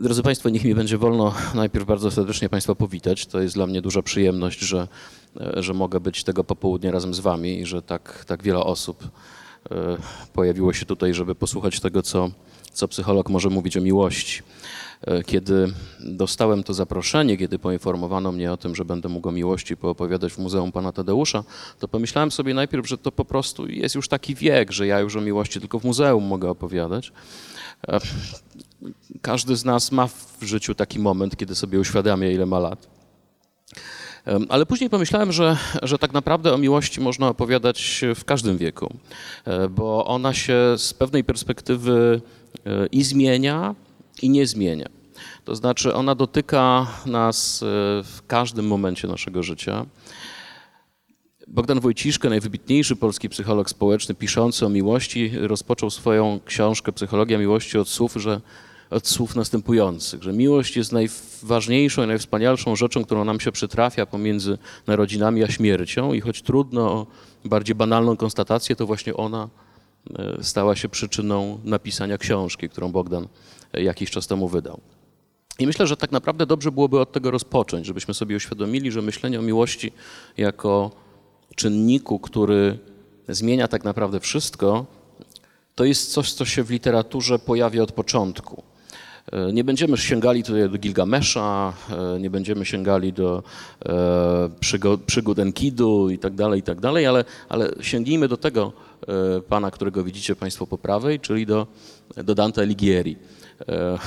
Drodzy Państwo, niech mi będzie wolno najpierw bardzo serdecznie Państwa powitać. To jest dla mnie duża przyjemność, że, że mogę być tego popołudnia razem z Wami i że tak, tak wiele osób e, pojawiło się tutaj, żeby posłuchać tego, co, co psycholog może mówić o miłości. E, kiedy dostałem to zaproszenie, kiedy poinformowano mnie o tym, że będę mógł o miłości poopowiadać w Muzeum Pana Tadeusza, to pomyślałem sobie najpierw, że to po prostu jest już taki wiek, że ja już o miłości tylko w muzeum mogę opowiadać. Każdy z nas ma w życiu taki moment, kiedy sobie uświadamia, ile ma lat. Ale później pomyślałem, że, że tak naprawdę o miłości można opowiadać w każdym wieku, e, bo ona się z pewnej perspektywy e, i zmienia, i nie zmienia. To znaczy, ona dotyka nas e, w każdym momencie naszego życia. Bogdan Wojciszka, najwybitniejszy polski psycholog społeczny, piszący o miłości, rozpoczął swoją książkę Psychologia miłości od słów, że od słów następujących, że miłość jest najważniejszą i najwspanialszą rzeczą, którą nam się przytrafia pomiędzy narodzinami a śmiercią i choć trudno o bardziej banalną konstatację, to właśnie ona e, stała się przyczyną napisania książki, którą Bogdan e, jakiś czas temu wydał. I myślę, że tak naprawdę dobrze byłoby od tego rozpocząć, żebyśmy sobie uświadomili, że myślenie o miłości jako czynniku, który zmienia tak naprawdę wszystko, to jest coś, co się w literaturze pojawia od początku. E, nie będziemy sięgali tutaj do Gilgamesza, e, nie będziemy sięgali do e, przygód, Enkidu i tak dalej, i tak dalej, ale, ale sięgnijmy do tego pana, którego widzicie Państwo po prawej, czyli do, do Dante Alighieri.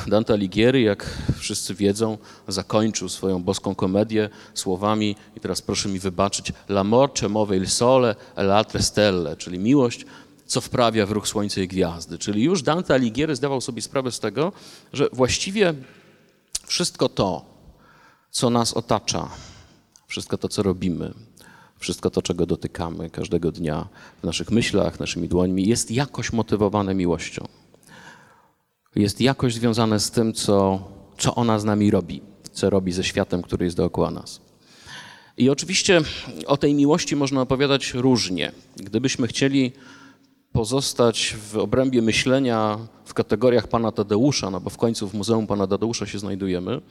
Dante Alighieri, jak wszyscy wiedzą, zakończył swoją boską komedię słowami, i teraz proszę mi wybaczyć, La morte move il sole l'altre stelle, czyli miłość co wprawia w ruch Słońca i Gwiazdy. Czyli już Dante Alighieri zdawał sobie sprawę z tego, że właściwie wszystko to, co nas otacza, wszystko to, co robimy, wszystko to, czego dotykamy każdego dnia w naszych myślach, naszymi dłońmi, jest jakoś motywowane miłością. Jest jakoś związane z tym, co, co ona z nami robi, co robi ze światem, który jest dookoła nas. I oczywiście o tej miłości można opowiadać różnie. Gdybyśmy chcieli pozostać w obrębie myślenia w kategoriach pana Tadeusza, no bo w końcu w Muzeum pana Tadeusza się znajdujemy,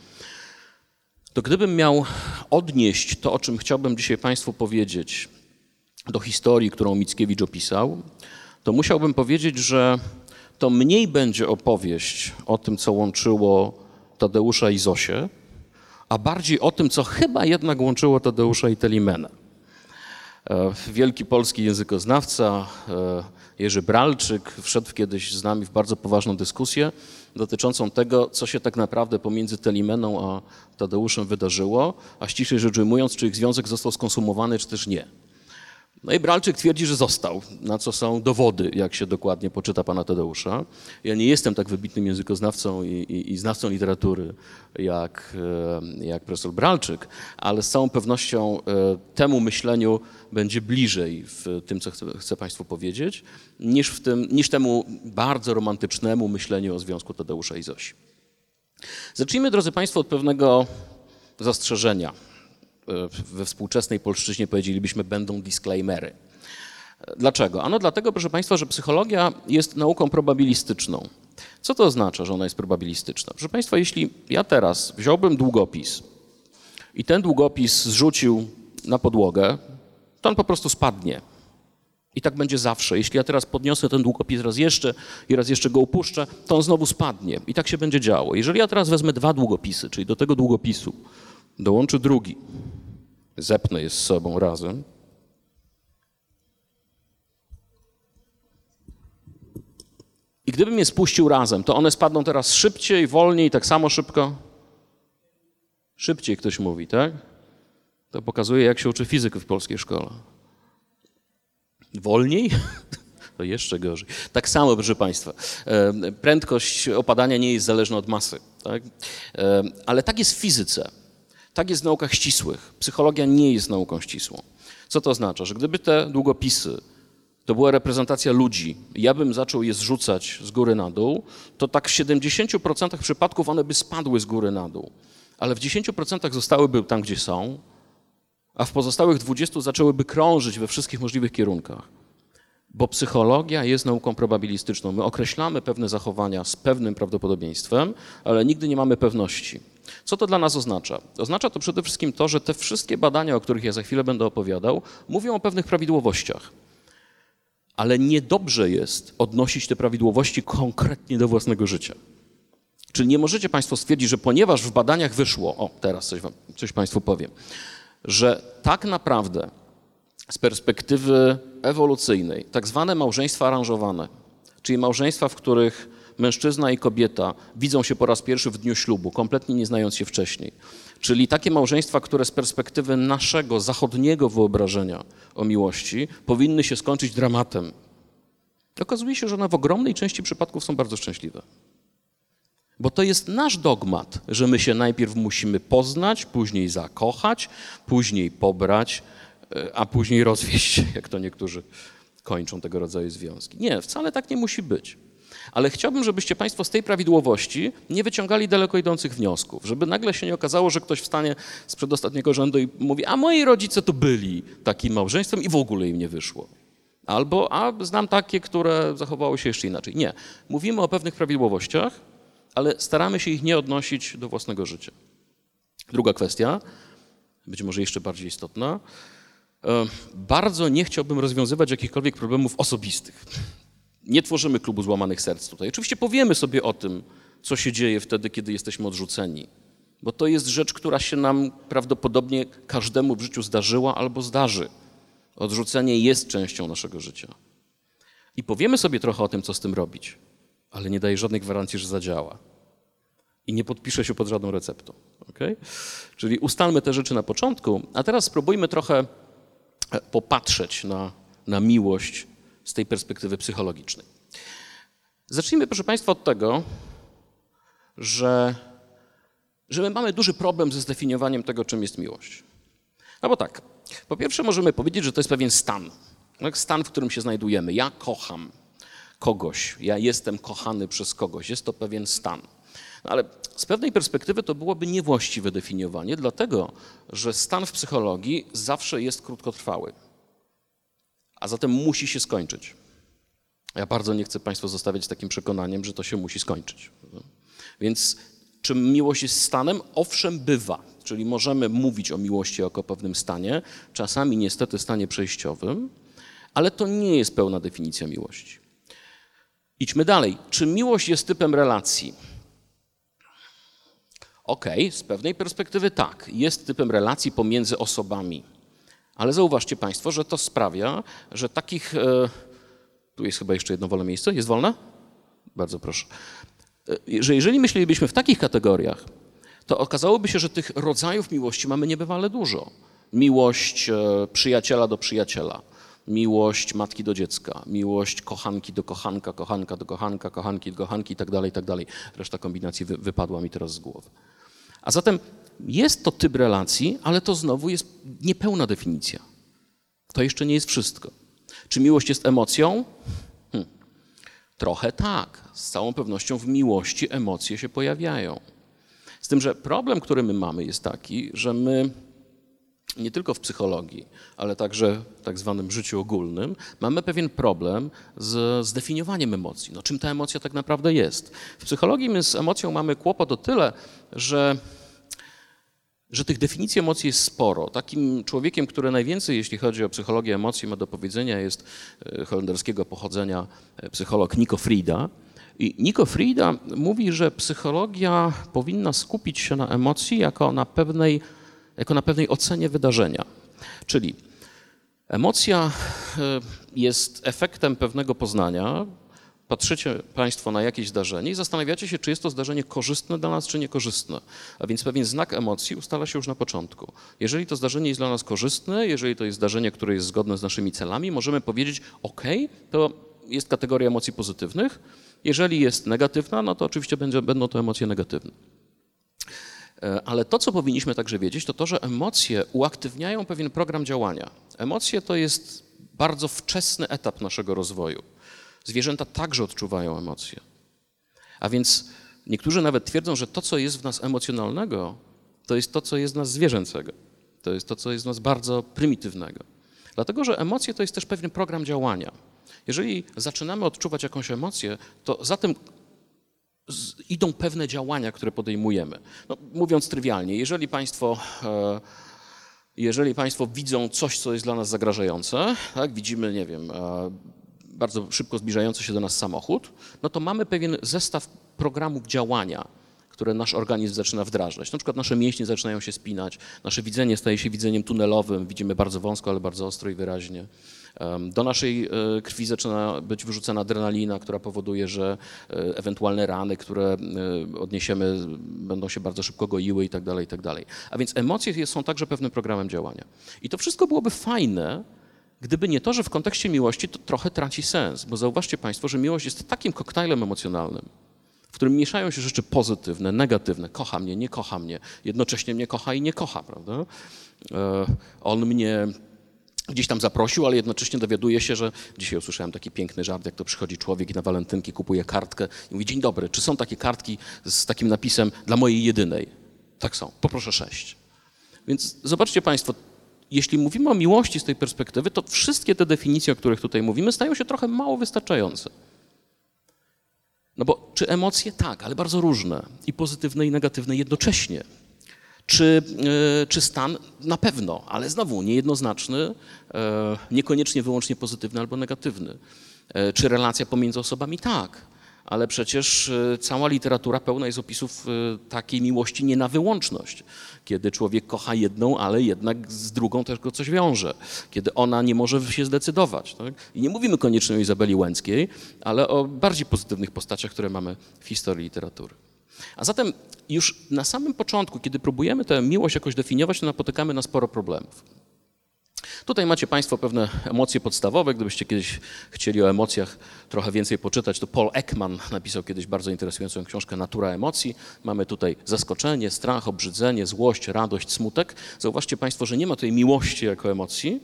to gdybym miał odnieść to, o czym chciałbym dzisiaj Państwu powiedzieć, do historii, którą Mickiewicz opisał, to musiałbym powiedzieć, że to mniej będzie opowieść o tym, co łączyło Tadeusza i Zosię, a bardziej o tym, co chyba jednak łączyło Tadeusza i Telimena. E, wielki polski językoznawca, e, Jerzy Bralczyk wszedł kiedyś z nami w bardzo poważną dyskusję dotyczącą tego, co się tak naprawdę pomiędzy Telimeną a Tadeuszem wydarzyło, a ściślej rzecz ujmując, czy ich związek został skonsumowany, czy też nie. No i Bralczyk twierdzi, że został, na co są dowody, jak się dokładnie poczyta pana Tadeusza. Ja nie jestem tak wybitnym językoznawcą i, i, i znawcą literatury jak, e, jak profesor Bralczyk, ale z całą pewnością e, temu myśleniu będzie bliżej w tym, co chcę, chcę Państwu powiedzieć, niż, w tym, niż temu bardzo romantycznemu myśleniu o związku Tadeusza i Zosi. Zacznijmy, drodzy Państwo, od pewnego zastrzeżenia we współczesnej polszczyźnie powiedzielibyśmy będą disclaimery. Dlaczego? Ano dlatego, proszę Państwa, że psychologia jest nauką probabilistyczną. Co to oznacza, że ona jest probabilistyczna? Proszę Państwa, jeśli ja teraz wziąłbym długopis i ten długopis zrzucił na podłogę, to on po prostu spadnie. I tak będzie zawsze. Jeśli ja teraz podniosę ten długopis raz jeszcze i raz jeszcze go upuszczę, to on znowu spadnie. I tak się będzie działo. Jeżeli ja teraz wezmę dwa długopisy, czyli do tego długopisu dołączy drugi, zepnę je z sobą razem. I gdybym je spuścił razem, to one spadną teraz szybciej, wolniej, tak samo szybko? Szybciej ktoś mówi, tak? To pokazuje, jak się uczy fizyky w polskiej szkole. Wolniej? To jeszcze gorzej. Tak samo, proszę Państwa. Prędkość opadania nie jest zależna od masy. Tak? Ale tak jest w fizyce. Tak jest w naukach ścisłych. Psychologia nie jest nauką ścisłą. Co to oznacza? Że gdyby te długopisy to była reprezentacja ludzi, ja bym zaczął je zrzucać z góry na dół, to tak w 70% przypadków one by spadły z góry na dół. Ale w 10% zostałyby tam, gdzie są, a w pozostałych 20 zaczęłyby krążyć we wszystkich możliwych kierunkach. Bo psychologia jest nauką probabilistyczną. My określamy pewne zachowania z pewnym prawdopodobieństwem, ale nigdy nie mamy pewności. Co to dla nas oznacza? Oznacza to przede wszystkim to, że te wszystkie badania, o których ja za chwilę będę opowiadał, mówią o pewnych prawidłowościach. Ale niedobrze jest odnosić te prawidłowości konkretnie do własnego życia. Czyli nie możecie Państwo stwierdzić, że ponieważ w badaniach wyszło, o teraz coś, wam, coś Państwu powiem, że tak naprawdę z perspektywy ewolucyjnej, tak zwane małżeństwa aranżowane, czyli małżeństwa, w których mężczyzna i kobieta widzą się po raz pierwszy w dniu ślubu, kompletnie nie znając się wcześniej. Czyli takie małżeństwa, które z perspektywy naszego zachodniego wyobrażenia o miłości powinny się skończyć dramatem. Okazuje się, że one w ogromnej części przypadków są bardzo szczęśliwe. Bo to jest nasz dogmat, że my się najpierw musimy poznać, później zakochać, później pobrać, e, a później rozwieść, jak to niektórzy kończą tego rodzaju związki. Nie, wcale tak nie musi być. Ale chciałbym, żebyście Państwo z tej prawidłowości nie wyciągali daleko idących wniosków, żeby nagle się nie okazało, że ktoś wstanie z przedostatniego rzędu i mówi, a moi rodzice to byli takim małżeństwem i w ogóle im nie wyszło. Albo, a znam takie, które zachowały się jeszcze inaczej. Nie. Mówimy o pewnych prawidłowościach, ale staramy się ich nie odnosić do własnego życia. Druga kwestia, być może jeszcze bardziej istotna. E, bardzo nie chciałbym rozwiązywać jakichkolwiek problemów osobistych. Nie tworzymy klubu złamanych serc tutaj. Oczywiście powiemy sobie o tym, co się dzieje wtedy, kiedy jesteśmy odrzuceni, bo to jest rzecz, która się nam prawdopodobnie każdemu w życiu zdarzyła albo zdarzy. Odrzucenie jest częścią naszego życia. I powiemy sobie trochę o tym, co z tym robić ale nie daje żadnej gwarancji, że zadziała. I nie podpisze się pod żadną receptą. Okay? Czyli ustalmy te rzeczy na początku, a teraz spróbujmy trochę e, popatrzeć na, na miłość z tej perspektywy psychologicznej. Zacznijmy, proszę Państwa, od tego, że, że my mamy duży problem ze zdefiniowaniem tego, czym jest miłość. No bo tak, po pierwsze możemy powiedzieć, że to jest pewien stan. Tak? Stan, w którym się znajdujemy. Ja kocham kogoś, ja jestem kochany przez kogoś. Jest to pewien stan. No ale z pewnej perspektywy to byłoby niewłaściwe definiowanie, dlatego że stan w psychologii zawsze jest krótkotrwały, a zatem musi się skończyć. Ja bardzo nie chcę Państwa zostawiać takim przekonaniem, że to się musi skończyć. Więc czy miłość jest stanem? Owszem, bywa. Czyli możemy mówić o miłości jako pewnym stanie, czasami niestety stanie przejściowym, ale to nie jest pełna definicja miłości. Idźmy dalej. Czy miłość jest typem relacji? Okej, okay, z pewnej perspektywy tak, jest typem relacji pomiędzy osobami. Ale zauważcie Państwo, że to sprawia, że takich. E, tu jest chyba jeszcze jedno wolne miejsce. Jest wolne? Bardzo proszę. E, że jeżeli myślelibyśmy w takich kategoriach, to okazałoby się, że tych rodzajów miłości mamy niebywale dużo. Miłość e, przyjaciela do przyjaciela, miłość matki do dziecka, miłość kochanki do kochanka, kochanka do kochanka, kochanki do kochanki i tak dalej, i tak. Reszta kombinacji wy, wypadła mi teraz z głowy. A zatem jest to typ relacji, ale to znowu jest niepełna definicja. To jeszcze nie jest wszystko. Czy miłość jest emocją? Hm. Trochę tak. Z całą pewnością w miłości emocje się pojawiają. Z tym, że problem, który my mamy, jest taki, że my nie tylko w psychologii, ale także w tak zwanym życiu ogólnym, mamy pewien problem z zdefiniowaniem emocji. No, czym ta emocja tak naprawdę jest? W psychologii my z emocją mamy kłopot o tyle, że, że tych definicji emocji jest sporo. Takim człowiekiem, który najwięcej, jeśli chodzi o psychologię emocji, ma do powiedzenia, jest e, holenderskiego pochodzenia e, psycholog Nico Frida. I Nico Frida mówi, że psychologia powinna skupić się na emocji jako na pewnej jako na pewnej ocenie wydarzenia. Czyli emocja e, jest efektem pewnego poznania. Patrzycie Państwo na jakieś zdarzenie i zastanawiacie się, czy jest to zdarzenie korzystne dla nas, czy niekorzystne. A więc pewien znak emocji ustala się już na początku. Jeżeli to zdarzenie jest dla nas korzystne, jeżeli to jest zdarzenie, które jest zgodne z naszymi celami, możemy powiedzieć: OK, to jest kategoria emocji pozytywnych. Jeżeli jest negatywna, no to oczywiście będą to emocje negatywne. E, ale to, co powinniśmy także wiedzieć, to to, że emocje uaktywniają pewien program działania. Emocje to jest bardzo wczesny etap naszego rozwoju. Zwierzęta także odczuwają emocje. A więc niektórzy nawet twierdzą, że to, co jest w nas emocjonalnego, to jest to, co jest w nas zwierzęcego. To jest to, co jest w nas bardzo prymitywnego. Dlatego, że emocje to jest też pewien program działania. Jeżeli zaczynamy odczuwać jakąś emocję, to za tym idą pewne działania, które podejmujemy. No, mówiąc trywialnie, jeżeli Państwo, e, jeżeli państwo widzą coś, co jest dla nas zagrażające, tak, widzimy, nie wiem, e, bardzo szybko zbliżający się do nas samochód, no to mamy pewien zestaw programów działania, które nasz organizm zaczyna wdrażać. Na przykład nasze mięśnie zaczynają się spinać, nasze widzenie staje się widzeniem tunelowym, widzimy bardzo wąsko, ale bardzo ostro i wyraźnie. Do naszej e, krwi zaczyna być wyrzucana adrenalina, która powoduje, że e, ewentualne rany, które e, odniesiemy, będą się bardzo szybko goiły i tak dalej, i tak dalej. A więc emocje są także pewnym programem działania. I to wszystko byłoby fajne, Gdyby nie to, że w kontekście miłości to trochę traci sens, bo zauważcie Państwo, że miłość jest takim koktajlem emocjonalnym, w którym mieszają się rzeczy pozytywne, negatywne. Kocha mnie, nie kocha mnie, jednocześnie mnie kocha i nie kocha, prawda? On mnie gdzieś tam zaprosił, ale jednocześnie dowiaduje się, że dzisiaj usłyszałem taki piękny żart, jak to przychodzi człowiek i na walentynki kupuje kartkę i mówi, dzień dobry, czy są takie kartki z takim napisem dla mojej jedynej? Tak są, poproszę sześć. Więc zobaczcie Państwo, jeśli mówimy o miłości z tej perspektywy, to wszystkie te definicje, o których tutaj mówimy, stają się trochę mało wystarczające. No bo czy emocje? Tak, ale bardzo różne i pozytywne i negatywne jednocześnie. Czy, e, czy stan? Na pewno, ale znowu niejednoznaczny, e, niekoniecznie wyłącznie pozytywny albo negatywny. E, Czy relacja pomiędzy osobami? Tak, ale przecież cała literatura pełna jest opisów takiej miłości nie na wyłączność, kiedy człowiek kocha jedną, ale jednak z drugą też go coś wiąże, kiedy ona nie może się zdecydować. Tak? I nie mówimy koniecznie o Izabeli Łęckiej, ale o bardziej pozytywnych postaciach, które mamy w historii literatury. A zatem już na samym początku, kiedy próbujemy tę miłość jakoś definiować, to napotykamy na sporo problemów. Tutaj macie Państwo pewne emocje podstawowe. Gdybyście kiedyś chcieli o emocjach trochę więcej poczytać, to Paul Ekman napisał kiedyś bardzo interesującą książkę Natura emocji. Mamy tutaj zaskoczenie, strach, obrzydzenie, złość, radość, smutek. Zauważcie Państwo, że nie ma tutaj miłości jako emocji,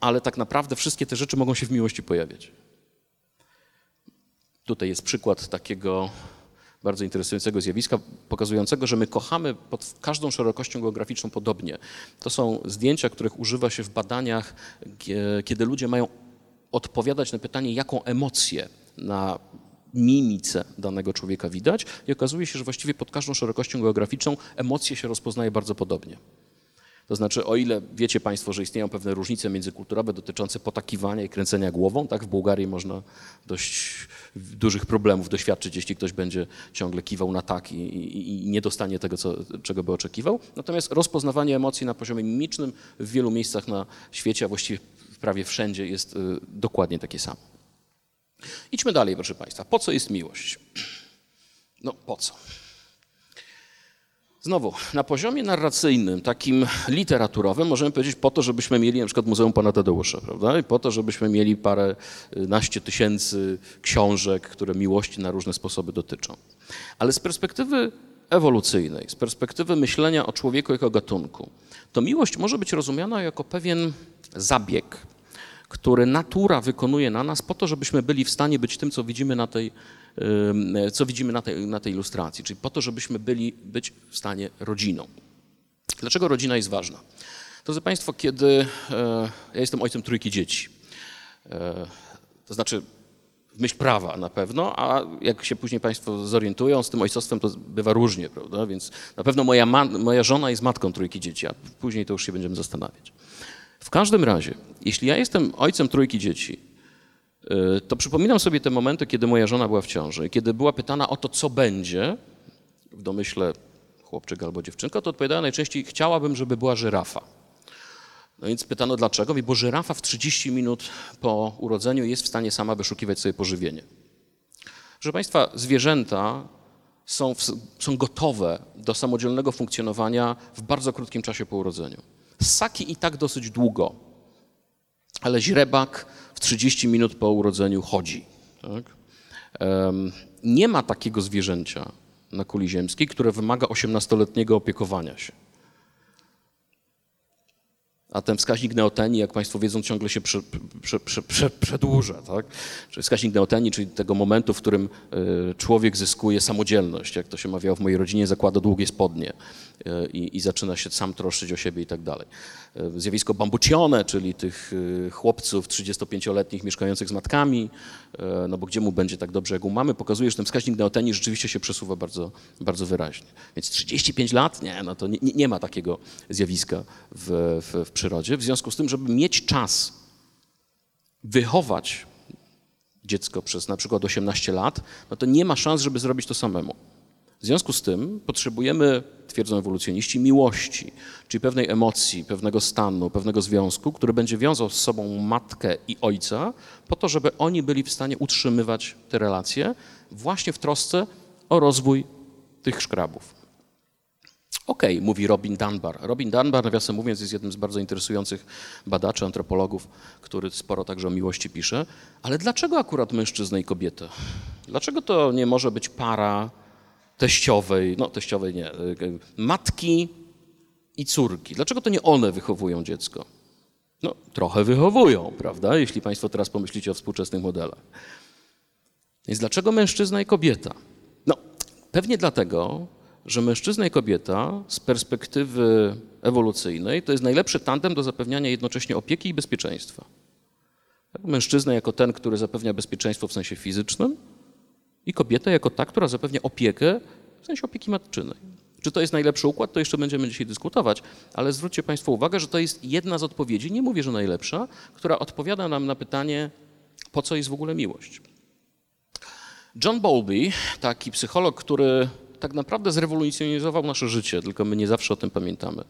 ale tak naprawdę wszystkie te rzeczy mogą się w miłości pojawiać. Tutaj jest przykład takiego bardzo interesującego zjawiska, pokazującego, że my kochamy pod każdą szerokością geograficzną podobnie. To są zdjęcia, których używa się w badaniach, kie- kiedy ludzie mają odpowiadać na pytanie, jaką emocję na mimice danego człowieka widać i okazuje się, że właściwie pod każdą szerokością geograficzną emocje się rozpoznaje bardzo podobnie. To znaczy, o ile wiecie Państwo, że istnieją pewne różnice międzykulturowe dotyczące potakiwania i kręcenia głową, tak w Bułgarii można dość dużych problemów doświadczyć, jeśli ktoś będzie ciągle kiwał na tak i, i, i nie dostanie tego, co, czego by oczekiwał. Natomiast rozpoznawanie emocji na poziomie mimicznym w wielu miejscach na świecie, a właściwie prawie wszędzie jest y, dokładnie takie samo. Idźmy dalej, proszę Państwa. Po co jest miłość? No po co? Znowu, na poziomie narracyjnym, takim literaturowym, możemy powiedzieć po to, żebyśmy mieli na przykład Muzeum Pana Tadeusza, prawda? I po to, żebyśmy mieli parę naście tysięcy książek, które miłości na różne sposoby dotyczą. Ale z perspektywy ewolucyjnej, z perspektywy myślenia o człowieku jako gatunku, to miłość może być rozumiana jako pewien zabieg, który natura wykonuje na nas po to, żebyśmy byli w stanie być tym, co widzimy na tej, co widzimy na tej, na tej ilustracji, czyli po to, żebyśmy byli być w stanie rodziną. Dlaczego rodzina jest ważna? Drodzy Państwo, kiedy e, ja jestem ojcem trójki dzieci, e, to znaczy w myśl prawa na pewno, a jak się później Państwo zorientują, z tym ojcostwem to bywa różnie, prawda? Więc na pewno moja, moja żona jest matką trójki dzieci, a później to już się będziemy zastanawiać. W każdym razie, jeśli ja jestem ojcem trójki dzieci, y, to przypominam sobie te momenty, kiedy moja żona była w ciąży kiedy była pytana o to, co będzie, w domyśle chłopczyk albo dziewczynka, to odpowiadała najczęściej, chciałabym, żeby była żyrafa. No więc pytano dlaczego, bo żyrafa w 30 minut po urodzeniu jest w stanie sama wyszukiwać sobie pożywienie. Proszę Państwa, zwierzęta są, w, są gotowe do samodzielnego funkcjonowania w bardzo krótkim czasie po urodzeniu. Ssaki i tak dosyć długo, ale źrebak w 30 minut po urodzeniu chodzi. Tak? Nie ma takiego zwierzęcia na kuli ziemskiej, które wymaga 18-letniego opiekowania się. A ten wskaźnik neoteni, jak Państwo wiedzą, ciągle się prze, prze, prze, przedłuża. Tak? Czyli wskaźnik neoteni, czyli tego momentu, w którym y, człowiek zyskuje samodzielność, jak to się mawiało w mojej rodzinie, zakłada długie spodnie y, i, i zaczyna się sam troszczyć o siebie i tak dalej. Y, zjawisko bambucione, czyli tych chłopców 35-letnich mieszkających z matkami, no bo gdzie mu będzie tak dobrze jak u mamy, pokazuje, że ten wskaźnik neoteni rzeczywiście się przesuwa bardzo, bardzo wyraźnie. Więc 35 lat? Nie, no to nie, nie ma takiego zjawiska w, w, w przyrodzie. W związku z tym, żeby mieć czas wychować dziecko przez na przykład 18 lat, no to nie ma szans, żeby zrobić to samemu. W związku z tym potrzebujemy, twierdzą ewolucjoniści, miłości, czyli pewnej emocji, pewnego stanu, pewnego związku, który będzie wiązał z sobą matkę i ojca, po to, żeby oni byli w stanie utrzymywać te relacje właśnie w trosce o rozwój tych szkrabów. Okej, okay, mówi Robin Dunbar. Robin Dunbar, nawiasem mówiąc, jest jednym z bardzo interesujących badaczy, antropologów, który sporo także o miłości pisze. Ale dlaczego akurat mężczyzna i kobieta? Dlaczego to nie może być para teściowej, no teściowej nie, matki i córki? Dlaczego to nie one wychowują dziecko? No, trochę wychowują, prawda? Jeśli Państwo teraz pomyślicie o współczesnych modelach. Więc dlaczego mężczyzna i kobieta? No, pewnie dlatego, że mężczyzna i kobieta z perspektywy ewolucyjnej to jest najlepszy tandem do zapewniania jednocześnie opieki i bezpieczeństwa. Tak, mężczyzna jako ten, który zapewnia bezpieczeństwo w sensie fizycznym i kobieta jako ta, która zapewnia opiekę w sensie opieki matczynej. Czy to jest najlepszy układ, to jeszcze będziemy dzisiaj dyskutować, ale zwróćcie Państwo uwagę, że to jest jedna z odpowiedzi, nie mówię, że najlepsza, która odpowiada nam na pytanie, po co jest w ogóle miłość. John Bowlby, taki psycholog, który tak naprawdę zrewolucjonizował nasze życie, tylko my nie zawsze o tym pamiętamy.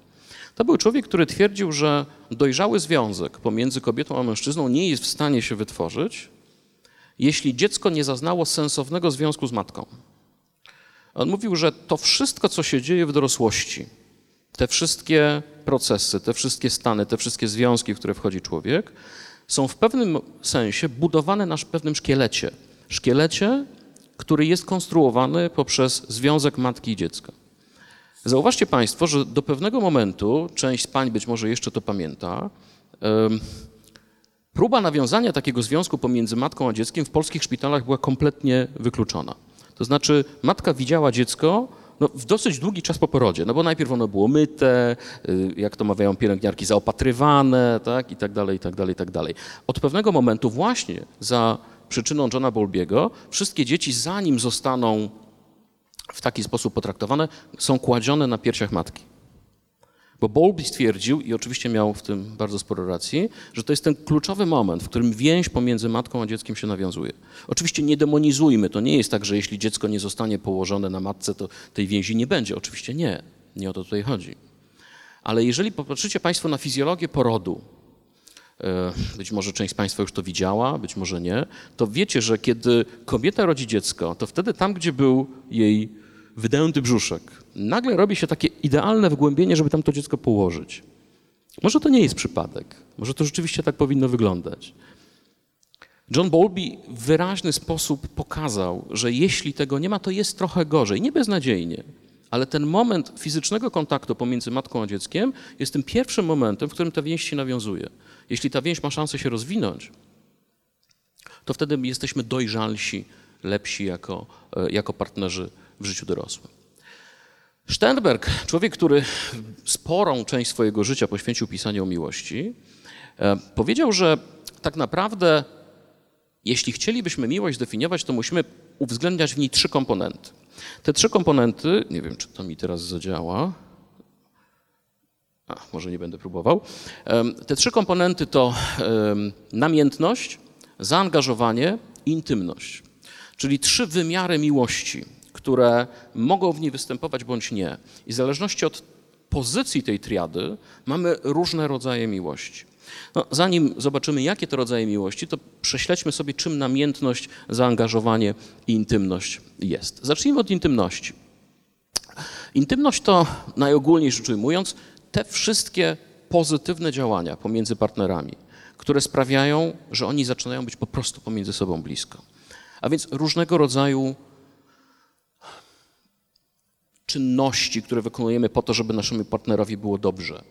To był człowiek, który twierdził, że dojrzały związek pomiędzy kobietą a mężczyzną nie jest w stanie się wytworzyć, jeśli dziecko nie zaznało sensownego związku z matką. On mówił, że to wszystko, co się dzieje w dorosłości, te wszystkie procesy, te wszystkie stany, te wszystkie związki, w które wchodzi człowiek, są w pewnym sensie budowane na pewnym szkielecie. Szkielecie, który jest konstruowany poprzez związek matki i dziecka. Zauważcie Państwo, że do pewnego momentu, część z pań być może jeszcze to pamięta, próba nawiązania takiego związku pomiędzy matką a dzieckiem w polskich szpitalach była kompletnie wykluczona. To znaczy, matka widziała dziecko no, w dosyć długi czas po porodzie, no bo najpierw ono było myte, y, jak to mawiają pielęgniarki, zaopatrywane, tak, i tak dalej, i tak dalej, i tak dalej. Od pewnego momentu właśnie za przyczyną Johna Bowlbiego, wszystkie dzieci, zanim zostaną w taki sposób potraktowane, są kładzione na piersiach matki. Bo Bowlby stwierdził, i oczywiście miał w tym bardzo sporo racji, że to jest ten kluczowy moment, w którym więź pomiędzy matką a dzieckiem się nawiązuje. Oczywiście nie demonizujmy, to nie jest tak, że jeśli dziecko nie zostanie położone na matce, to tej więzi nie będzie. Oczywiście nie, nie o to tutaj chodzi. Ale jeżeli popatrzycie Państwo na fizjologię porodu, E, być może część z Państwa już to widziała, być może nie, to wiecie, że kiedy kobieta rodzi dziecko, to wtedy tam, gdzie był jej wydęty brzuszek, nagle robi się takie idealne wgłębienie, żeby tam to dziecko położyć. Może to nie jest przypadek, może to rzeczywiście tak powinno wyglądać. John Bowlby w wyraźny sposób pokazał, że jeśli tego nie ma, to jest trochę gorzej, nie beznadziejnie, ale ten moment fizycznego kontaktu pomiędzy matką a dzieckiem jest tym pierwszym momentem, w którym ta więź się nawiązuje. Jeśli ta więź ma szansę się rozwinąć, to wtedy jesteśmy dojrzalsi, lepsi jako, e, jako partnerzy w życiu dorosłym. Sternberg, człowiek, który sporą część swojego życia poświęcił pisaniu o miłości, e, powiedział, że tak naprawdę, jeśli chcielibyśmy miłość definiować, to musimy uwzględniać w niej trzy komponenty. Te trzy komponenty, nie wiem, czy to mi teraz zadziała. A, może nie będę próbował. Te trzy komponenty to namiętność, zaangażowanie intymność. Czyli trzy wymiary miłości, które mogą w niej występować bądź nie. I w zależności od pozycji tej triady mamy różne rodzaje miłości. No, zanim zobaczymy, jakie to rodzaje miłości, to prześledźmy sobie, czym namiętność, zaangażowanie i intymność jest. Zacznijmy od intymności. Intymność to, najogólniej rzecz ujmując, te wszystkie pozytywne działania pomiędzy partnerami, które sprawiają, że oni zaczynają być po prostu pomiędzy sobą blisko. A więc różnego rodzaju czynności, które wykonujemy po to, żeby naszemu partnerowi było dobrze.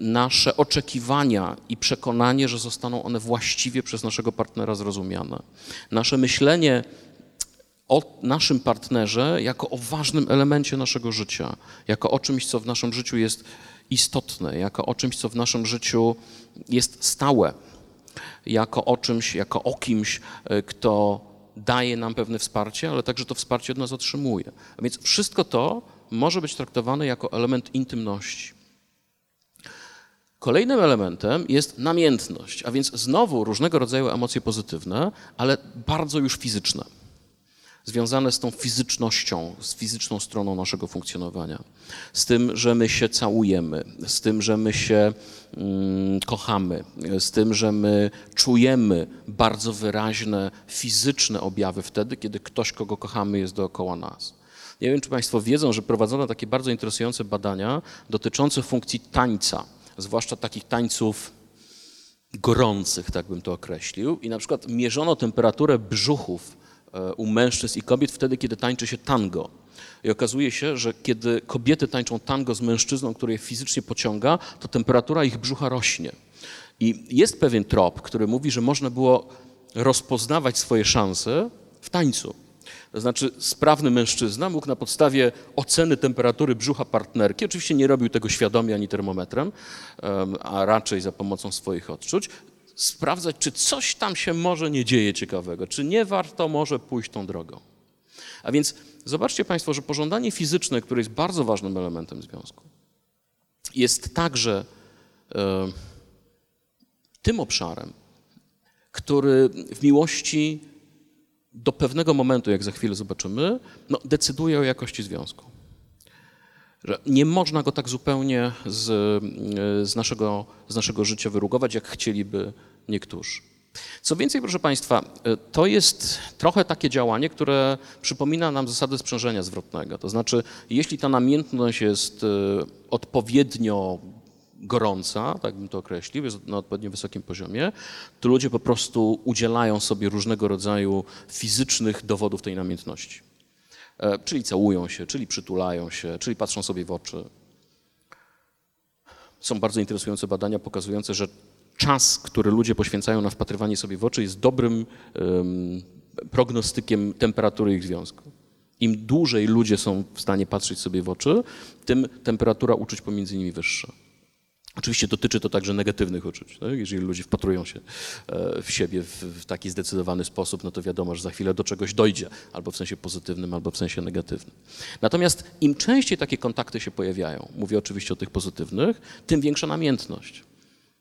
Nasze oczekiwania i przekonanie, że zostaną one właściwie przez naszego partnera zrozumiane. Nasze myślenie o naszym partnerze jako o ważnym elemencie naszego życia, jako o czymś, co w naszym życiu jest istotne, jako o czymś, co w naszym życiu jest stałe, jako o czymś, jako o kimś, e, kto daje nam pewne wsparcie, ale także to wsparcie od nas otrzymuje. A więc wszystko to może być traktowane jako element intymności. Kolejnym elementem jest namiętność, a więc znowu różnego rodzaju emocje pozytywne, ale bardzo już fizyczne związane z tą fizycznością, z fizyczną stroną naszego funkcjonowania. Z tym, że my się całujemy, z tym, że my się mm, kochamy, z tym, że my czujemy bardzo wyraźne fizyczne objawy wtedy, kiedy ktoś, kogo kochamy, jest dookoła nas. Nie wiem, czy Państwo wiedzą, że prowadzono takie bardzo interesujące badania dotyczące funkcji tańca, zwłaszcza takich tańców gorących, tak bym to określił. I na przykład mierzono temperaturę brzuchów u mężczyzn i kobiet wtedy, kiedy tańczy się tango. I okazuje się, że kiedy kobiety tańczą tango z mężczyzną, który je fizycznie pociąga, to temperatura ich brzucha rośnie. I jest pewien trop, który mówi, że można było rozpoznawać swoje szanse w tańcu. To znaczy, sprawny mężczyzna mógł na podstawie oceny temperatury brzucha partnerki, oczywiście nie robił tego świadomie ani termometrem, em, a raczej za pomocą swoich odczuć, sprawdzać, czy coś tam się może nie dzieje ciekawego, czy nie warto może pójść tą drogą. A więc zobaczcie Państwo, że pożądanie fizyczne, które jest bardzo ważnym elementem związku, jest także e, tym obszarem, który w miłości do pewnego momentu, jak za chwilę zobaczymy, no, decyduje o jakości związku. Że nie można go tak zupełnie z, z, naszego, z naszego życia wyrugować, jak chcieliby niektórzy. Co więcej, proszę Państwa, to jest trochę takie działanie, które przypomina nam zasady sprzężenia zwrotnego. To znaczy, jeśli ta namiętność jest e, odpowiednio gorąca, tak bym to określił, jest na odpowiednio wysokim poziomie, to ludzie po prostu udzielają sobie różnego rodzaju fizycznych dowodów tej namiętności. E, Czyli całują się, czyli przytulają się, czyli patrzą sobie w oczy. Są bardzo interesujące badania pokazujące, że czas, który ludzie poświęcają na wpatrywanie sobie w oczy, jest dobrym em, prognostykiem temperatury ich związku. Im dłużej ludzie są w stanie patrzeć sobie w oczy, tym temperatura uczuć pomiędzy nimi wyższa. Oczywiście dotyczy to także negatywnych uczuć. Tak? Jeżeli ludzie wpatrują się e, w siebie w, taki zdecydowany sposób, no to wiadomo, że za chwilę do czegoś dojdzie, albo w sensie pozytywnym, albo w sensie negatywnym. Natomiast im częściej takie kontakty się pojawiają, mówię oczywiście o tych pozytywnych, tym większa namiętność.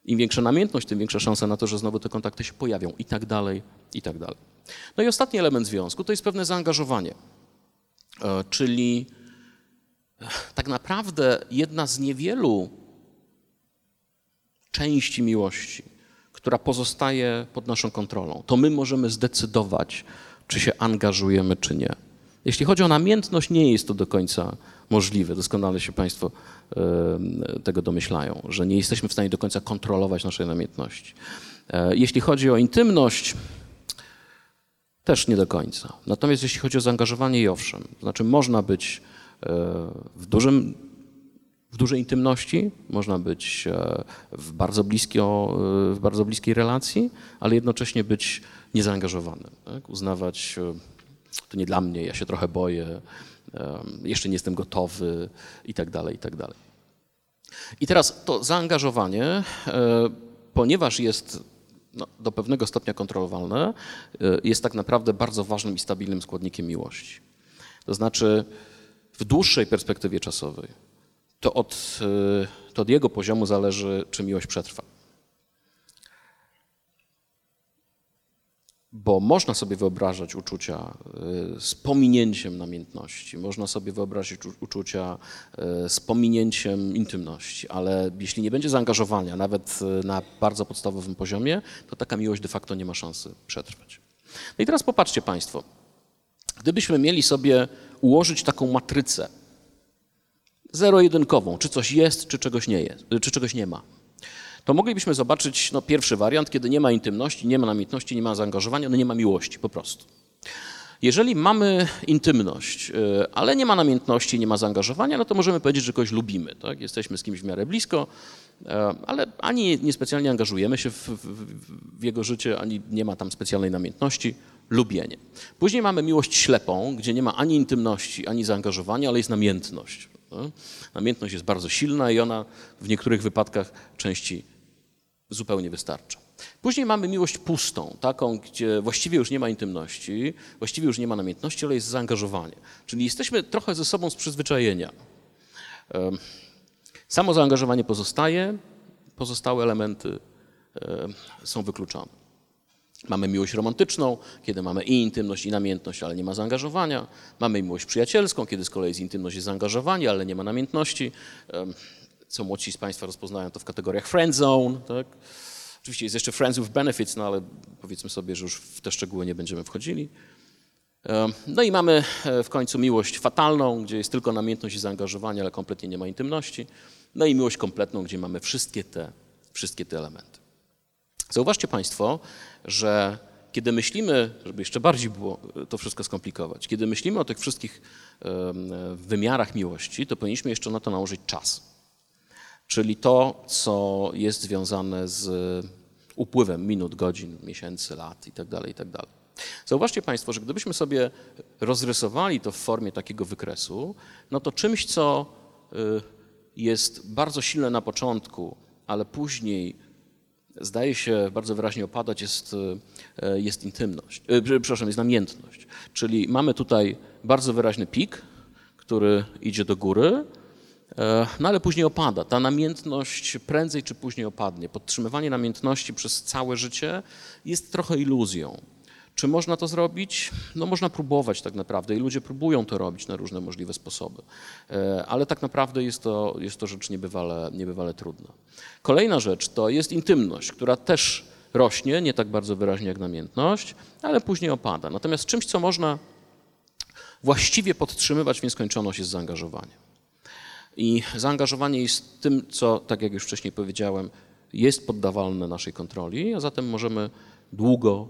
Im większa namiętność, tym większa szansa na to, że znowu te kontakty się pojawią i tak dalej, i tak dalej. No i ostatni element związku to jest pewne zaangażowanie, e, czyli e, tak naprawdę jedna z niewielu części miłości, która pozostaje pod naszą kontrolą. To my możemy zdecydować, czy się angażujemy, czy nie. Jeśli chodzi o namiętność, nie jest to do końca możliwe. Doskonale się Państwo tego domyślają, że nie jesteśmy w stanie do końca kontrolować naszej namiętności. E, Jeśli chodzi o intymność, też nie do końca. Natomiast jeśli chodzi o zaangażowanie i owszem, znaczy można być e, w dużym w dużej intymności, można być e, w bardzo, e, w bardzo bliskiej relacji, ale jednocześnie być niezaangażowanym. Tak? Uznawać, e, to nie dla mnie, ja się trochę boję, jeszcze nie jestem gotowy i tak dalej, i tak dalej. I teraz to zaangażowanie, ponieważ jest no, do pewnego stopnia kontrolowalne, jest tak naprawdę bardzo ważnym i stabilnym składnikiem miłości. To znaczy w dłuższej perspektywie czasowej to od, to od jego poziomu zależy, czy miłość przetrwa. Bo można sobie wyobrażać uczucia z pominięciem namiętności, można sobie wyobrazić uczucia z pominięciem intymności, ale jeśli nie będzie zaangażowania, nawet na bardzo podstawowym poziomie, to taka miłość de facto nie ma szansy przetrwać. No i teraz popatrzcie Państwo, gdybyśmy mieli sobie ułożyć taką matrycę, zero-jedynkową, czy coś jest, czy czegoś nie jest, czy czegoś nie ma. To moglibyśmy zobaczyć no, pierwszy wariant, kiedy nie ma intymności, nie ma namiętności, nie ma zaangażowania, no nie ma miłości po prostu. Jeżeli mamy intymność, e, ale nie ma namiętności, nie ma zaangażowania, no to możemy powiedzieć, że kogoś lubimy. Tak? Jesteśmy z kimś w miarę blisko, e, ale ani niespecjalnie angażujemy się w, w, w, jego życie, ani nie ma tam specjalnej namiętności. Lubienie. Później mamy miłość ślepą, gdzie nie ma ani intymności, ani zaangażowania, ale jest namiętność. Namiętność jest bardzo silna i ona w niektórych wypadkach części zupełnie wystarcza. Później mamy miłość pustą, taką, gdzie właściwie już nie ma intymności, właściwie już nie ma namiętności, ale jest zaangażowanie. Czyli jesteśmy trochę ze sobą z przyzwyczajenia. Samo zaangażowanie pozostaje, pozostałe elementy są wykluczone. Mamy miłość romantyczną, kiedy mamy i intymność, i namiętność, ale nie ma zaangażowania. Mamy miłość przyjacielską, kiedy z kolei jest intymność i zaangażowanie, ale nie ma namiętności. Co młodsi z Państwa rozpoznają to w kategoriach friend zone. Tak? Oczywiście jest jeszcze friends with benefits, no ale powiedzmy sobie, że już w te szczegóły nie będziemy wchodzili. No i mamy e, w końcu miłość fatalną, gdzie jest tylko namiętność i zaangażowanie, ale kompletnie nie ma intymności. No i miłość kompletną, gdzie mamy wszystkie te, wszystkie te elementy. Zauważcie Państwo, że kiedy myślimy, żeby jeszcze bardziej było to wszystko skomplikować, kiedy myślimy o tych wszystkich wymiarach miłości, to powinniśmy jeszcze na to nałożyć czas. Czyli to, co jest związane z upływem minut, godzin, miesięcy, lat itd. Tak itd. Tak Zauważcie Państwo, że gdybyśmy sobie rozrysowali to w formie takiego wykresu, no to czymś, co jest bardzo silne na początku, ale później zdaje się bardzo wyraźnie opadać, jest, e, jest intymność, e, przepraszam, jest namiętność. Czyli mamy tutaj bardzo wyraźny pik, który idzie do góry, e, no ale później opada. Ta namiętność prędzej czy później opadnie. Podtrzymywanie namiętności przez całe życie jest trochę iluzją. Czy można to zrobić? No można próbować tak naprawdę i ludzie próbują to robić na różne możliwe sposoby, e, ale tak naprawdę jest to, jest to rzecz niebywale, niebywale trudna. Kolejna rzecz to jest intymność, która też rośnie, nie tak bardzo wyraźnie jak namiętność, ale później opada. Natomiast czymś, co można właściwie podtrzymywać w nieskończoność jest zaangażowanie. I zaangażowanie jest tym, co, tak jak już wcześniej powiedziałem, jest poddawalne naszej kontroli, a zatem możemy długo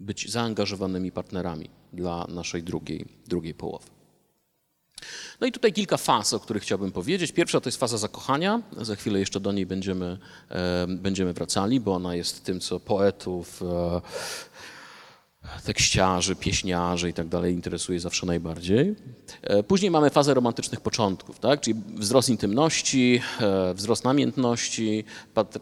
być zaangażowanymi partnerami dla naszej drugiej, drugiej połowy. No i tutaj kilka faz, o których chciałbym powiedzieć. Pierwsza to jest faza zakochania. Za chwilę jeszcze do niej będziemy, e, będziemy wracali, bo ona jest tym, co poetów, e, tekściarzy, pieśniarzy i tak dalej interesuje zawsze najbardziej. E, później mamy fazę romantycznych początków, tak? czyli wzrost intymności, e, wzrost namiętności,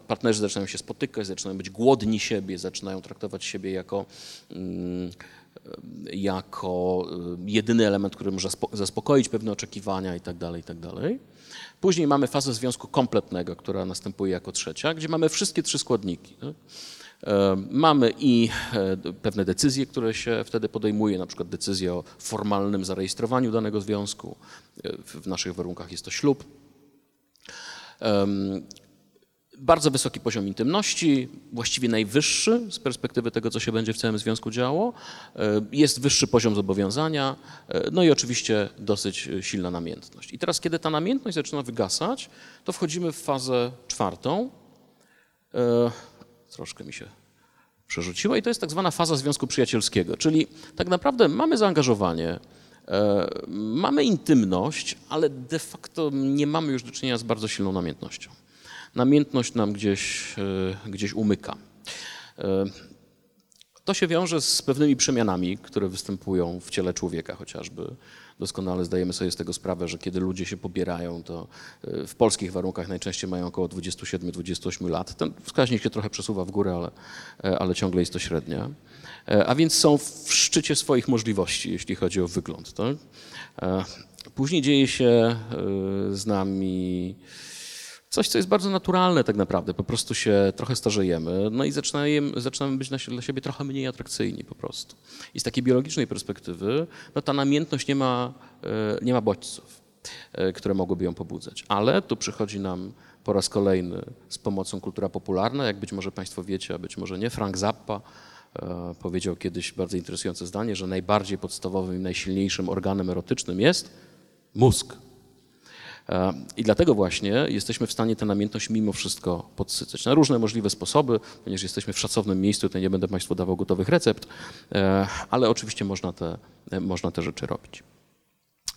partnerzy zaczynają się spotykać, zaczynają być głodni siebie, zaczynają traktować siebie jako, mm, jako e, jedyny element, który może zaspokoić pewne oczekiwania i tak dalej, i tak dalej. Później mamy fazę związku kompletnego, która następuje jako trzecia, gdzie mamy wszystkie trzy składniki. Tak? E, mamy i e, pewne decyzje, które się wtedy podejmuje, na przykład decyzję o formalnym zarejestrowaniu danego związku. E, w naszych warunkach jest to ślub. Bardzo wysoki poziom intymności, właściwie najwyższy z perspektywy tego, co się będzie w całym związku działo. Jest wyższy poziom zobowiązania, no i oczywiście dosyć silna namiętność. I teraz, kiedy ta namiętność zaczyna wygasać, to wchodzimy w fazę czwartą troszkę mi się przerzuciła i to jest tak zwana faza związku przyjacielskiego, czyli tak naprawdę mamy zaangażowanie, e, mamy intymność, ale de facto nie mamy już do czynienia z bardzo silną namiętnością. Namiętność nam gdzieś, e, gdzieś umyka. E, to się wiąże z pewnymi przemianami, które występują w ciele człowieka chociażby. Doskonale zdajemy sobie z tego sprawę, że kiedy ludzie się pobierają, to e, w polskich warunkach najczęściej mają około 27-28 lat. Ten wskaźnik się trochę przesuwa w górę, ale, e, ale ciągle jest to średnia. E, a więc są w szczycie swoich możliwości, jeśli chodzi o wygląd. Tak? Później dzieje się z nami coś, co jest bardzo naturalne tak naprawdę. Po prostu się trochę starzejemy, no i zaczynamy, zaczynamy być dla siebie trochę mniej atrakcyjni po prostu. I z takiej biologicznej perspektywy, no ta namiętność nie ma, e, nie ma bodźców, e, które mogłyby ją pobudzać. Ale tu przychodzi nam po raz kolejny z pomocą kultura popularna, jak być może Państwo wiecie, a być może nie, Frank Zappa e, powiedział kiedyś bardzo interesujące zdanie, że najbardziej podstawowym i najsilniejszym organem erotycznym jest mózg. E, I dlatego właśnie jesteśmy w stanie tę namiętność mimo wszystko podsycać na różne możliwe sposoby, ponieważ jesteśmy w szacownym miejscu, to nie będę Państwu dawał gotowych recept, e, ale oczywiście można te, można te rzeczy robić.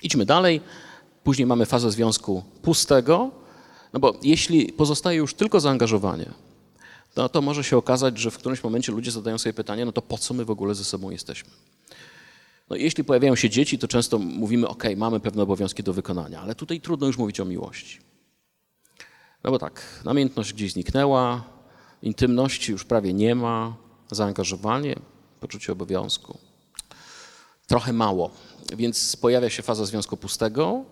Idźmy dalej. Później mamy fazę związku pustego, no bo jeśli pozostaje już tylko zaangażowanie, no to może się okazać, że w którymś momencie ludzie zadają sobie pytanie, no to po co my w ogóle ze sobą jesteśmy? No jeśli pojawiają się dzieci, to często mówimy, ok, mamy pewne obowiązki do wykonania, ale tutaj trudno już mówić o miłości. No bo tak, namiętność gdzieś zniknęła, intymności już prawie nie ma, zaangażowanie, poczucie obowiązku. Trochę mało, więc pojawia się faza związku pustego,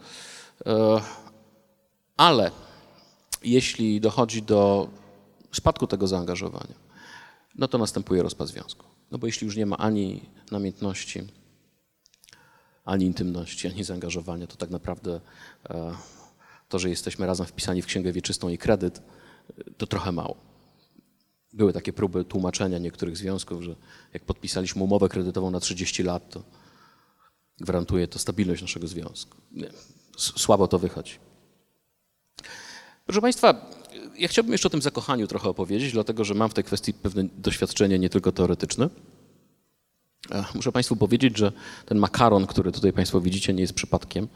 e, ale jeśli dochodzi do spadku tego zaangażowania, no to następuje rozpad związku. No bo jeśli już nie ma ani namiętności, ani intymności, ani zaangażowania, to tak naprawdę e, to, że jesteśmy razem wpisani w księgę wieczystą i kredyt, to trochę mało. Były takie próby tłumaczenia niektórych związków, że jak podpisaliśmy umowę kredytową na 30 lat, to gwarantuje to stabilność naszego związku. Nie, słabo to wychodzi. Proszę Państwa, ja chciałbym jeszcze o tym zakochaniu trochę opowiedzieć, dlatego że mam w tej kwestii pewne doświadczenie nie tylko teoretyczne. Muszę Państwu powiedzieć, że ten makaron, który tutaj Państwo widzicie, nie jest przypadkiem.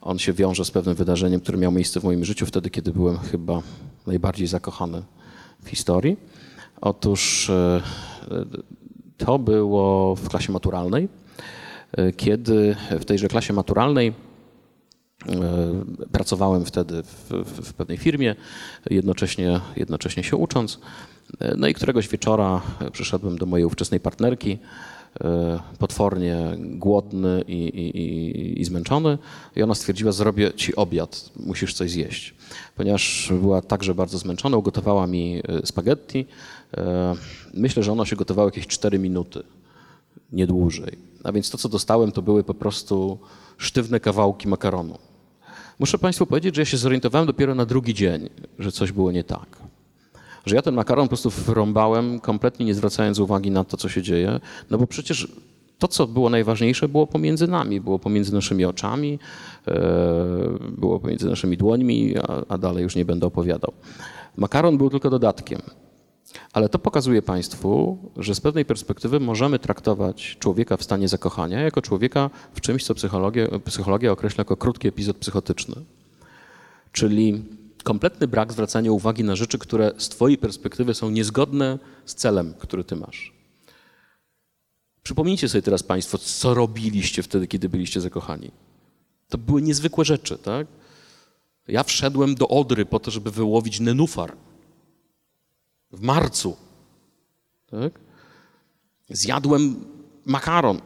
On się wiąże z pewnym wydarzeniem, które miało miejsce w moim życiu wtedy, kiedy byłem chyba najbardziej zakochany w historii. Otóż e, to było w klasie maturalnej, e, kiedy w tejże klasie maturalnej e, pracowałem wtedy w, w, w pewnej firmie, jednocześnie, jednocześnie się ucząc. No i któregoś wieczora przyszedłem do mojej ówczesnej partnerki, E, potwornie głodny i, i, i, zmęczony i ona stwierdziła, zrobię ci obiad, musisz coś zjeść. Ponieważ była także bardzo zmęczona, ugotowała mi e, spaghetti. E, myślę, że ono się gotowało jakieś 4 minuty, nie dłużej. A więc to, co dostałem, to były po prostu sztywne kawałki makaronu. Muszę Państwu powiedzieć, że ja się zorientowałem dopiero na drugi dzień, że coś było nie tak że ja ten makaron po prostu wrąbałem, kompletnie nie zwracając uwagi na to, co się dzieje, no bo przecież to, co było najważniejsze, było pomiędzy nami, było pomiędzy naszymi oczami, e, było pomiędzy naszymi dłońmi, a, dalej już nie będę opowiadał. Makaron był tylko dodatkiem. Ale to pokazuje Państwu, że z pewnej perspektywy możemy traktować człowieka w stanie zakochania jako człowieka w czymś, co psychologia, psychologia określa jako krótki epizod psychotyczny. Czyli kompletny brak zwracania uwagi na rzeczy, które z Twojej perspektywy są niezgodne z celem, który Ty masz. Przypomnijcie sobie teraz Państwo, co robiliście wtedy, kiedy byliście zakochani. To były niezwykłe rzeczy, tak? Ja wszedłem do Odry po to, żeby wyłowić nenufar. W marcu. Tak? Zjadłem makaron.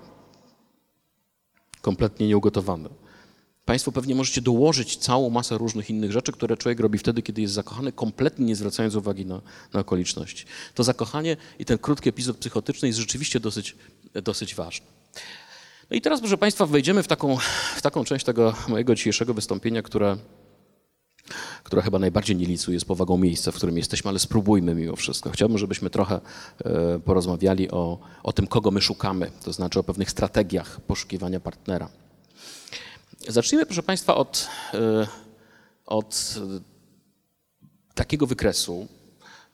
Kompletnie nieugotowany. Państwo pewnie możecie dołożyć całą masę różnych innych rzeczy, które człowiek robi wtedy, kiedy jest zakochany, kompletnie nie zwracając uwagi na, na okoliczności. To zakochanie i ten krótki epizod psychotyczny jest rzeczywiście dosyć, dosyć ważny. No i teraz, proszę Państwa, wejdziemy w taką, w taką część tego mojego dzisiejszego wystąpienia, które, która chyba najbardziej nie licuje z powagą miejsca, w którym jesteśmy, ale spróbujmy mimo wszystko. Chciałbym, żebyśmy trochę e, porozmawiali o, o tym, kogo my szukamy, to znaczy o pewnych strategiach poszukiwania partnera. Zacznijmy, proszę Państwa, od, e, od takiego wykresu,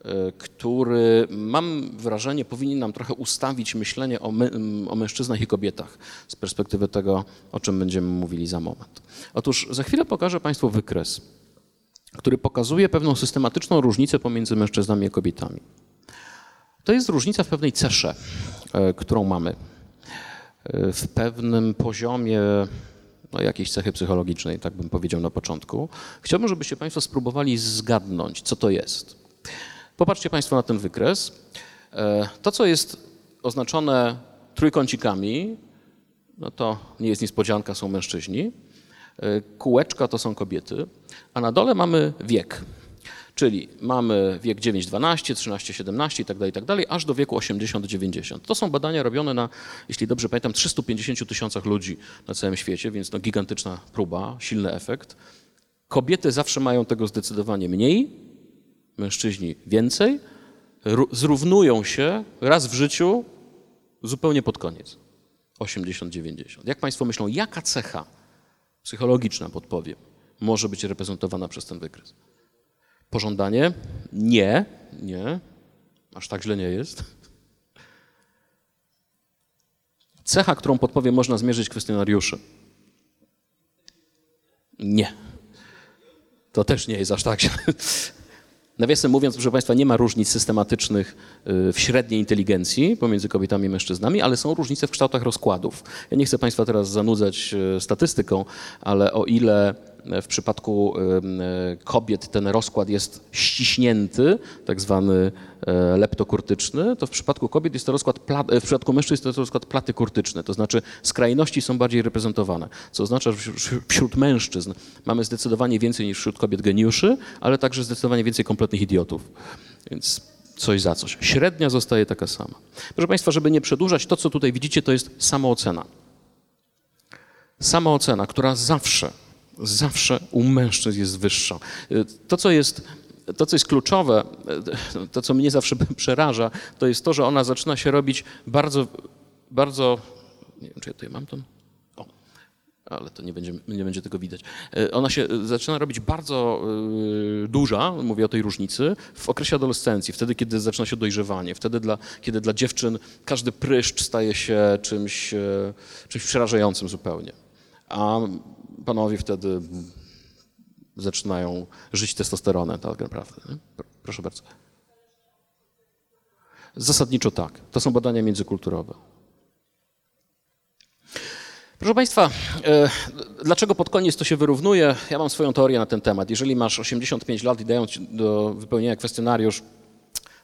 e, który mam wrażenie powinien nam trochę ustawić myślenie o, my, o mężczyznach i kobietach z perspektywy tego, o czym będziemy mówili za moment. Otóż za chwilę pokażę Państwu wykres, który pokazuje pewną systematyczną różnicę pomiędzy mężczyznami a kobietami. To jest różnica w pewnej cesze, e, którą mamy, w pewnym poziomie no, jakiejś cechy psychologicznej, tak bym powiedział na początku. Chciałbym, żebyście Państwo spróbowali zgadnąć, co to jest. Popatrzcie Państwo na ten wykres. E, to, co jest oznaczone trójkącikami, no to nie jest niespodzianka, są mężczyźni. E, kółeczka to są kobiety, a na dole mamy wiek. Czyli mamy wiek 9-12, 13-17 itd., itd., aż do wieku 80-90. To są badania robione na, jeśli dobrze pamiętam, 350 tysiącach ludzi na całym świecie, więc no gigantyczna próba, silny efekt. Kobiety zawsze mają tego zdecydowanie mniej, mężczyźni więcej, zrównują się raz w życiu zupełnie pod koniec. 80-90. Jak Państwo myślą, jaka cecha psychologiczna podpowiem? może być reprezentowana przez ten wykres. Pożądanie? Nie, nie. Aż tak źle nie jest. Cecha, którą podpowiem, można zmierzyć w kwestionariuszu. Nie. To też nie jest aż tak źle. Nawiasem mówiąc, proszę Państwa, nie ma różnic systematycznych y, w średniej inteligencji pomiędzy kobietami i mężczyznami, ale są różnice w kształtach rozkładów. Ja nie chcę Państwa teraz zanudzać y, statystyką, ale o ile w przypadku kobiet ten rozkład jest ściśnięty, tak zwany e, leptokurtyczny, to w przypadku kobiet jest to rozkład, w przypadku mężczyzn jest to rozkład platy kurtyczny, to znaczy skrajności są bardziej reprezentowane, co oznacza, że wśród mężczyzn mamy zdecydowanie więcej niż wśród kobiet geniuszy, ale także zdecydowanie więcej kompletnych idiotów. Więc coś za coś. Średnia zostaje taka sama. Proszę Państwa, żeby nie przedłużać, to co tutaj widzicie, to jest samoocena. Samoocena, która zawsze zawsze u mężczyzn jest wyższa. To, co jest, to, co jest kluczowe, to, co mnie zawsze przeraża, to jest to, że ona zaczyna się robić bardzo, bardzo, nie wiem, czy ja tutaj mam to, o, ale to nie będzie, nie będzie tego widać. Ona się zaczyna robić bardzo y, duża, mówię o tej różnicy, w okresie adolescencji, wtedy, kiedy zaczyna się dojrzewanie, wtedy, dla, kiedy dla dziewczyn każdy pryszcz staje się czymś, czymś przerażającym zupełnie. A panowie wtedy zaczynają żyć testosteronem, tak naprawdę. Proszę bardzo. Zasadniczo tak. To są badania międzykulturowe. Proszę Państwa, e, dlaczego pod koniec to się wyrównuje? Ja mam swoją teorię na ten temat. Jeżeli masz 85 lat i dają ci do wypełnienia kwestionariusz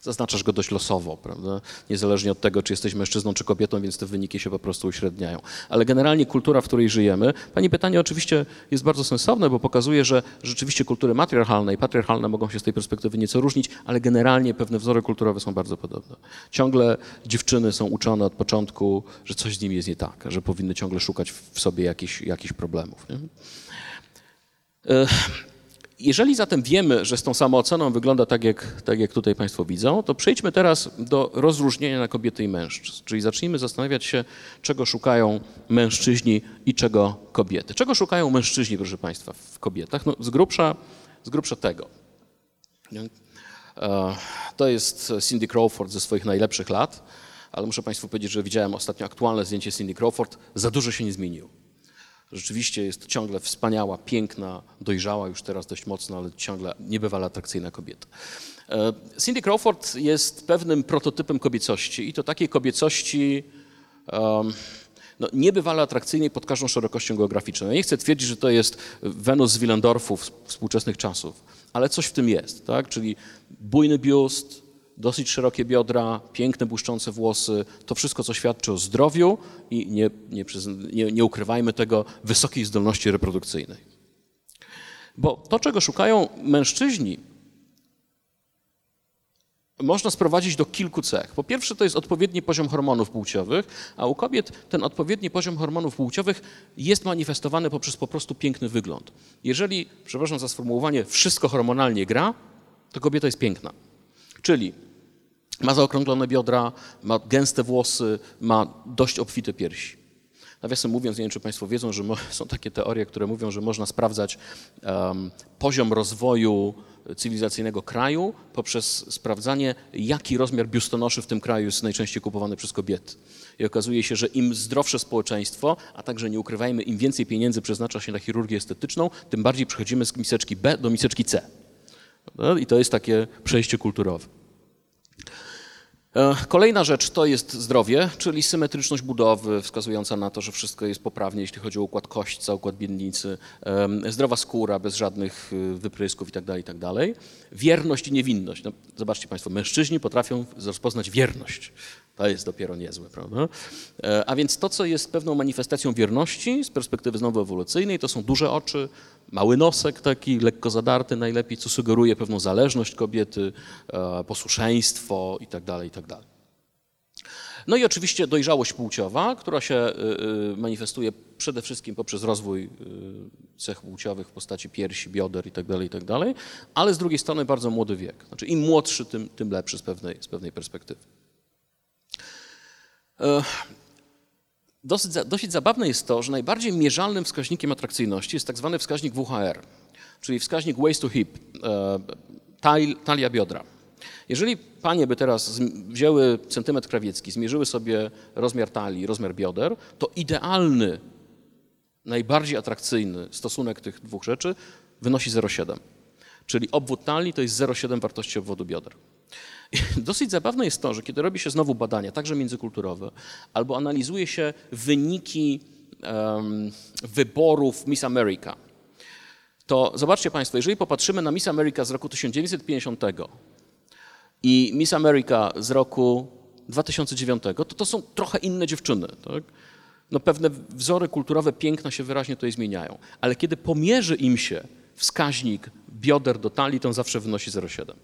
zaznaczasz go dość losowo, prawda? Niezależnie od tego, czy jesteś mężczyzną, czy kobietą, więc te wyniki się po prostu uśredniają. Ale generalnie kultura, w której żyjemy, Pani pytanie oczywiście jest bardzo sensowne, bo pokazuje, że rzeczywiście kultury matriarchalne i patriarchalne mogą się z tej perspektywy nieco różnić, ale generalnie pewne wzory kulturowe są bardzo podobne. Ciągle dziewczyny są uczone od początku, że coś z nimi jest nie tak, że powinny ciągle szukać w sobie jakichś, jakichś problemów. Nie? Jeżeli zatem wiemy, że z tą samooceną wygląda tak jak, tak, jak tutaj Państwo widzą, to przejdźmy teraz do rozróżnienia na kobiety i mężczyzn. Czyli zacznijmy zastanawiać się, czego szukają mężczyźni i czego kobiety. Czego szukają mężczyźni, proszę Państwa, w kobietach? No, z, grubsza, z grubsza tego. E, to jest Cindy Crawford ze swoich najlepszych lat, ale muszę Państwu powiedzieć, że widziałem ostatnio aktualne zdjęcie Cindy Crawford. Za dużo się nie zmieniło. Rzeczywiście jest ciągle wspaniała, piękna, dojrzała już teraz dość mocno, ale ciągle niebywale atrakcyjna kobieta. E, Cindy Crawford jest pewnym prototypem kobiecości i to takiej kobiecości um, no, niebywale atrakcyjnej pod każdą szerokością geograficzną. Ja nie chcę twierdzić, że to jest Wenus z Willendorfu współczesnych czasów, ale coś w tym jest, tak? czyli bujny biust, dosyć szerokie biodra, piękne, błyszczące włosy, to wszystko, co świadczy o zdrowiu i nie, nie, nie, nie ukrywajmy tego, wysokiej zdolności reprodukcyjnej. Bo to, czego szukają mężczyźni, można sprowadzić do kilku cech. Po pierwsze, to jest odpowiedni poziom hormonów płciowych, a u kobiet ten odpowiedni poziom hormonów płciowych jest manifestowany poprzez po prostu piękny wygląd. Jeżeli, przepraszam za sformułowanie, wszystko hormonalnie gra, to kobieta jest piękna. Czyli ma zaokrąglone biodra, ma gęste włosy, ma dość obfite piersi. Nawiasem mówiąc, nie wiem, czy Państwo wiedzą, że są takie teorie, które mówią, że można sprawdzać um, poziom rozwoju cywilizacyjnego kraju poprzez sprawdzanie, jaki rozmiar biustonoszy w tym kraju jest najczęściej kupowany przez kobiety. I okazuje się, że im zdrowsze społeczeństwo, a także nie ukrywajmy, im więcej pieniędzy przeznacza się na chirurgię estetyczną, tym bardziej przechodzimy z miseczki B do miseczki C. I to jest takie przejście kulturowe. E, kolejna rzecz to jest zdrowie, czyli symetryczność budowy, wskazująca na to, że wszystko jest poprawnie, jeśli chodzi o układ kośćca, układ biednicy, zdrowa skóra, bez żadnych y, wyprysków itd. Tak itd. Tak wierność i niewinność. No, zobaczcie Państwo, mężczyźni potrafią rozpoznać wierność. To jest dopiero niezłe, prawda? E, a więc to, co jest pewną manifestacją wierności z perspektywy znowu ewolucyjnej, to są duże oczy, mały nosek taki, lekko zadarty najlepiej, co sugeruje pewną zależność kobiety, e, posłuszeństwo itd., tak itd. Tak no i oczywiście dojrzałość płciowa, która się e, manifestuje przede wszystkim poprzez rozwój cech płciowych w postaci piersi, bioder itd., itd., ale z drugiej strony bardzo młody wiek. Znaczy im młodszy, tym, tym lepszy z pewnej, z pewnej perspektywy. Dosyć, dosyć zabawne jest to, że najbardziej mierzalnym wskaźnikiem atrakcyjności jest tak zwany wskaźnik WHR. czyli wskaźnik waist to hip, e, tal, talia biodra. Jeżeli panie by teraz wzięły centymetr krawiecki, zmierzyły sobie rozmiar talii, rozmiar bioder, to idealny, najbardziej atrakcyjny stosunek tych dwóch rzeczy wynosi 0,7. Czyli obwód talii to jest 0,7 wartości obwodu bioder. Dosyć zabawne jest to, że kiedy robi się znowu badania, także międzykulturowe, albo analizuje się wyniki um, wyborów Miss America, to zobaczcie Państwo, jeżeli popatrzymy na Miss America z roku 1950 i Miss America z roku 2009, to to są trochę inne dziewczyny. Tak? No pewne wzory kulturowe piękna się wyraźnie tutaj zmieniają, ale kiedy pomierzy im się wskaźnik bioder do talii, to on zawsze wynosi 0,7.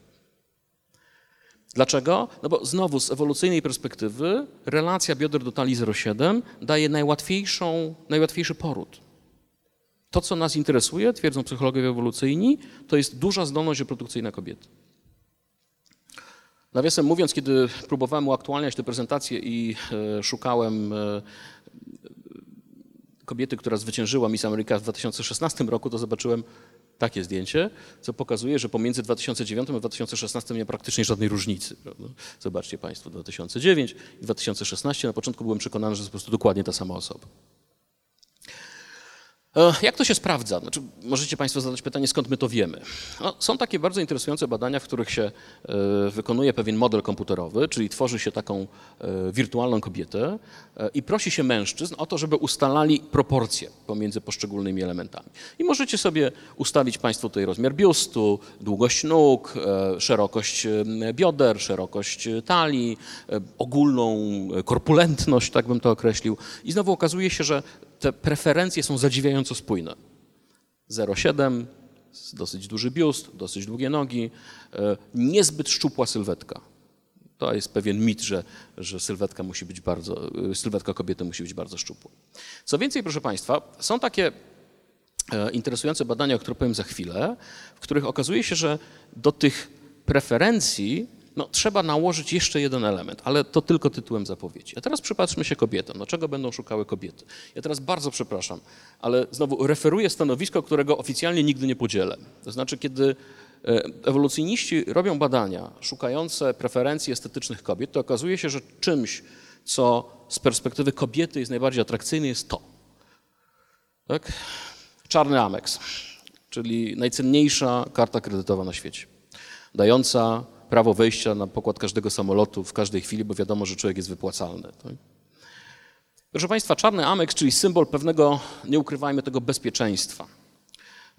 Dlaczego? No bo znowu z ewolucyjnej perspektywy relacja bioder do talii 0,7 daje najłatwiejszą, najłatwiejszy poród. To, co nas interesuje, twierdzą psychologowie ewolucyjni, to jest duża zdolność reprodukcyjna kobiety. Nawiasem mówiąc, kiedy próbowałem uaktualniać tę prezentację i e, szukałem e, kobiety, która zwyciężyła Miss America w 2016 roku, to zobaczyłem takie zdjęcie, co pokazuje, że pomiędzy 2009 a 2016 nie ma praktycznie żadnej różnicy. Zobaczcie Państwo, 2009 i 2016. Na początku byłem przekonany, że to jest po prostu dokładnie ta sama osoba. E, jak to się sprawdza? Znaczy, możecie Państwo zadać pytanie, skąd my to wiemy. No, są takie bardzo interesujące badania, w których się e, wykonuje pewien model komputerowy, czyli tworzy się taką e, wirtualną kobietę i prosi się mężczyzn o to, żeby ustalali proporcje pomiędzy poszczególnymi elementami. I możecie sobie ustalić Państwo tutaj rozmiar biustu, długość nóg, szerokość bioder, szerokość talii, ogólną korpulentność, tak bym to określił. I znowu okazuje się, że te preferencje są zadziwiająco spójne. 0,7, dosyć duży biust, dosyć długie nogi, e, niezbyt szczupła sylwetka. To jest pewien mit, że, że sylwetka musi być bardzo, e, sylwetka kobiety musi być bardzo szczupła. Co więcej, proszę Państwa, są takie e, interesujące badania, o których powiem za chwilę, w których okazuje się, że do tych preferencji no, trzeba nałożyć jeszcze jeden element, ale to tylko tytułem zapowiedzi. A teraz przypatrzmy się kobietom. No, czego będą szukały kobiety? Ja teraz bardzo przepraszam, ale znowu referuję stanowisko, którego oficjalnie nigdy nie podzielę. To znaczy, kiedy e, ewolucjoniści robią badania szukające preferencji estetycznych kobiet, to okazuje się, że czymś, co z perspektywy kobiety jest najbardziej atrakcyjne, jest to. Tak? Czarny Amex, czyli najcenniejsza karta kredytowa na świecie, dająca prawo wejścia na pokład każdego samolotu w każdej chwili, bo wiadomo, że człowiek jest wypłacalny. Tak? Proszę Państwa, czarny Amex, czyli symbol pewnego, nie ukrywajmy tego, bezpieczeństwa.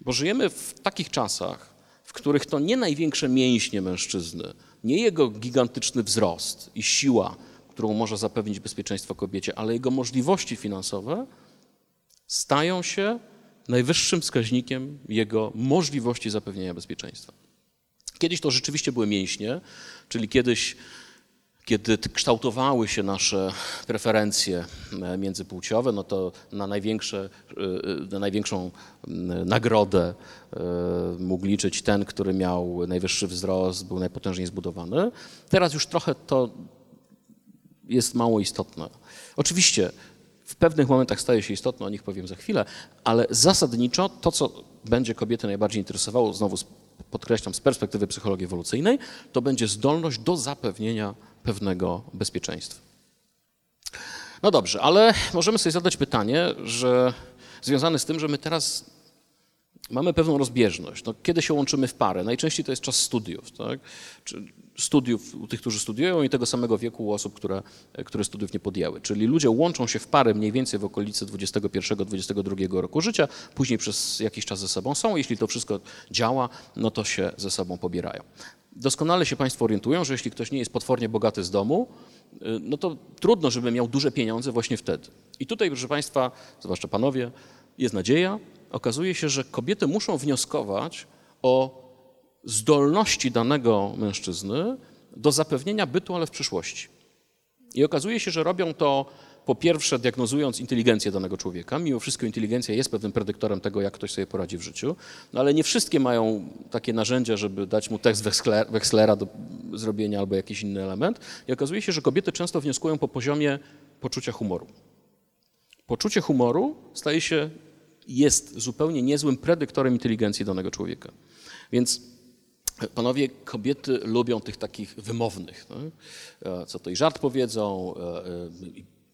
Bo żyjemy w takich czasach, w których to nie największe mięśnie mężczyzny, nie jego gigantyczny wzrost i siła, którą może zapewnić bezpieczeństwo kobiecie, ale jego możliwości finansowe stają się najwyższym wskaźnikiem jego możliwości zapewnienia bezpieczeństwa. Kiedyś to rzeczywiście były mięśnie, czyli kiedyś, kiedy kształtowały się nasze preferencje e, międzypłciowe, no to na, największe, e, na największą nagrodę e, mógł liczyć ten, który miał najwyższy wzrost, był najpotężniej zbudowany. Teraz już trochę to jest mało istotne. Oczywiście w pewnych momentach staje się istotne, o nich powiem za chwilę, ale zasadniczo to, co będzie kobiety najbardziej interesowało, znowu podkreślam, z perspektywy psychologii ewolucyjnej, to będzie zdolność do zapewnienia pewnego bezpieczeństwa. No dobrze, ale możemy sobie zadać pytanie, że związane z tym, że my teraz mamy pewną rozbieżność. No, kiedy się łączymy w parę? Najczęściej to jest czas studiów. Tak? Czy studiów u tych, którzy studiują i tego samego wieku u osób, które, które studiów nie podjęły. Czyli ludzie łączą się w pary mniej więcej w okolicy 21-22 roku życia, później przez jakiś czas ze sobą są. Jeśli to wszystko działa, no to się ze sobą pobierają. Doskonale się Państwo orientują, że jeśli ktoś nie jest potwornie bogaty z domu, y, no to trudno, żeby miał duże pieniądze właśnie wtedy. I tutaj, proszę Państwa, zwłaszcza panowie, jest nadzieja. Okazuje się, że kobiety muszą wnioskować o zdolności danego mężczyzny do zapewnienia bytu, ale w przyszłości. I okazuje się, że robią to po pierwsze diagnozując inteligencję danego człowieka. Mimo wszystko inteligencja jest pewnym predyktorem tego, jak ktoś sobie poradzi w życiu, no ale nie wszystkie mają takie narzędzia, żeby dać mu tekst Wechslera do zrobienia albo jakiś inny element. I okazuje się, że kobiety często wnioskują po poziomie poczucia humoru. Poczucie humoru staje się jest zupełnie niezłym predyktorem inteligencji danego człowieka. Więc panowie, kobiety lubią tych takich wymownych, no? co to i żart powiedzą,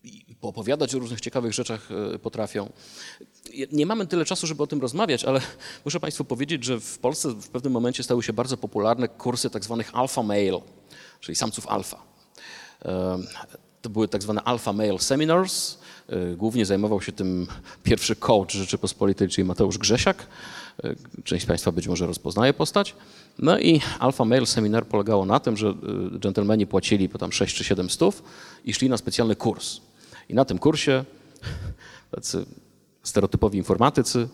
i poopowiadać o różnych ciekawych rzeczach potrafią. Nie mamy tyle czasu, żeby o tym rozmawiać, ale muszę Państwu powiedzieć, że w Polsce w pewnym momencie stały się bardzo popularne kursy tak zwanych alpha male, czyli samców alfa. To były tak zwane alpha male seminars. Głównie zajmował się tym pierwszy coach Rzeczypospolitej, czyli Mateusz Grzesiak. Część z Państwa być może rozpoznaje postać. No i alpha male seminar polegało na tym, że dżentelmeni płacili po tam 6 czy 7 stów i szli na specjalny kurs. I na tym kursie tacy stereotypowi informatycy,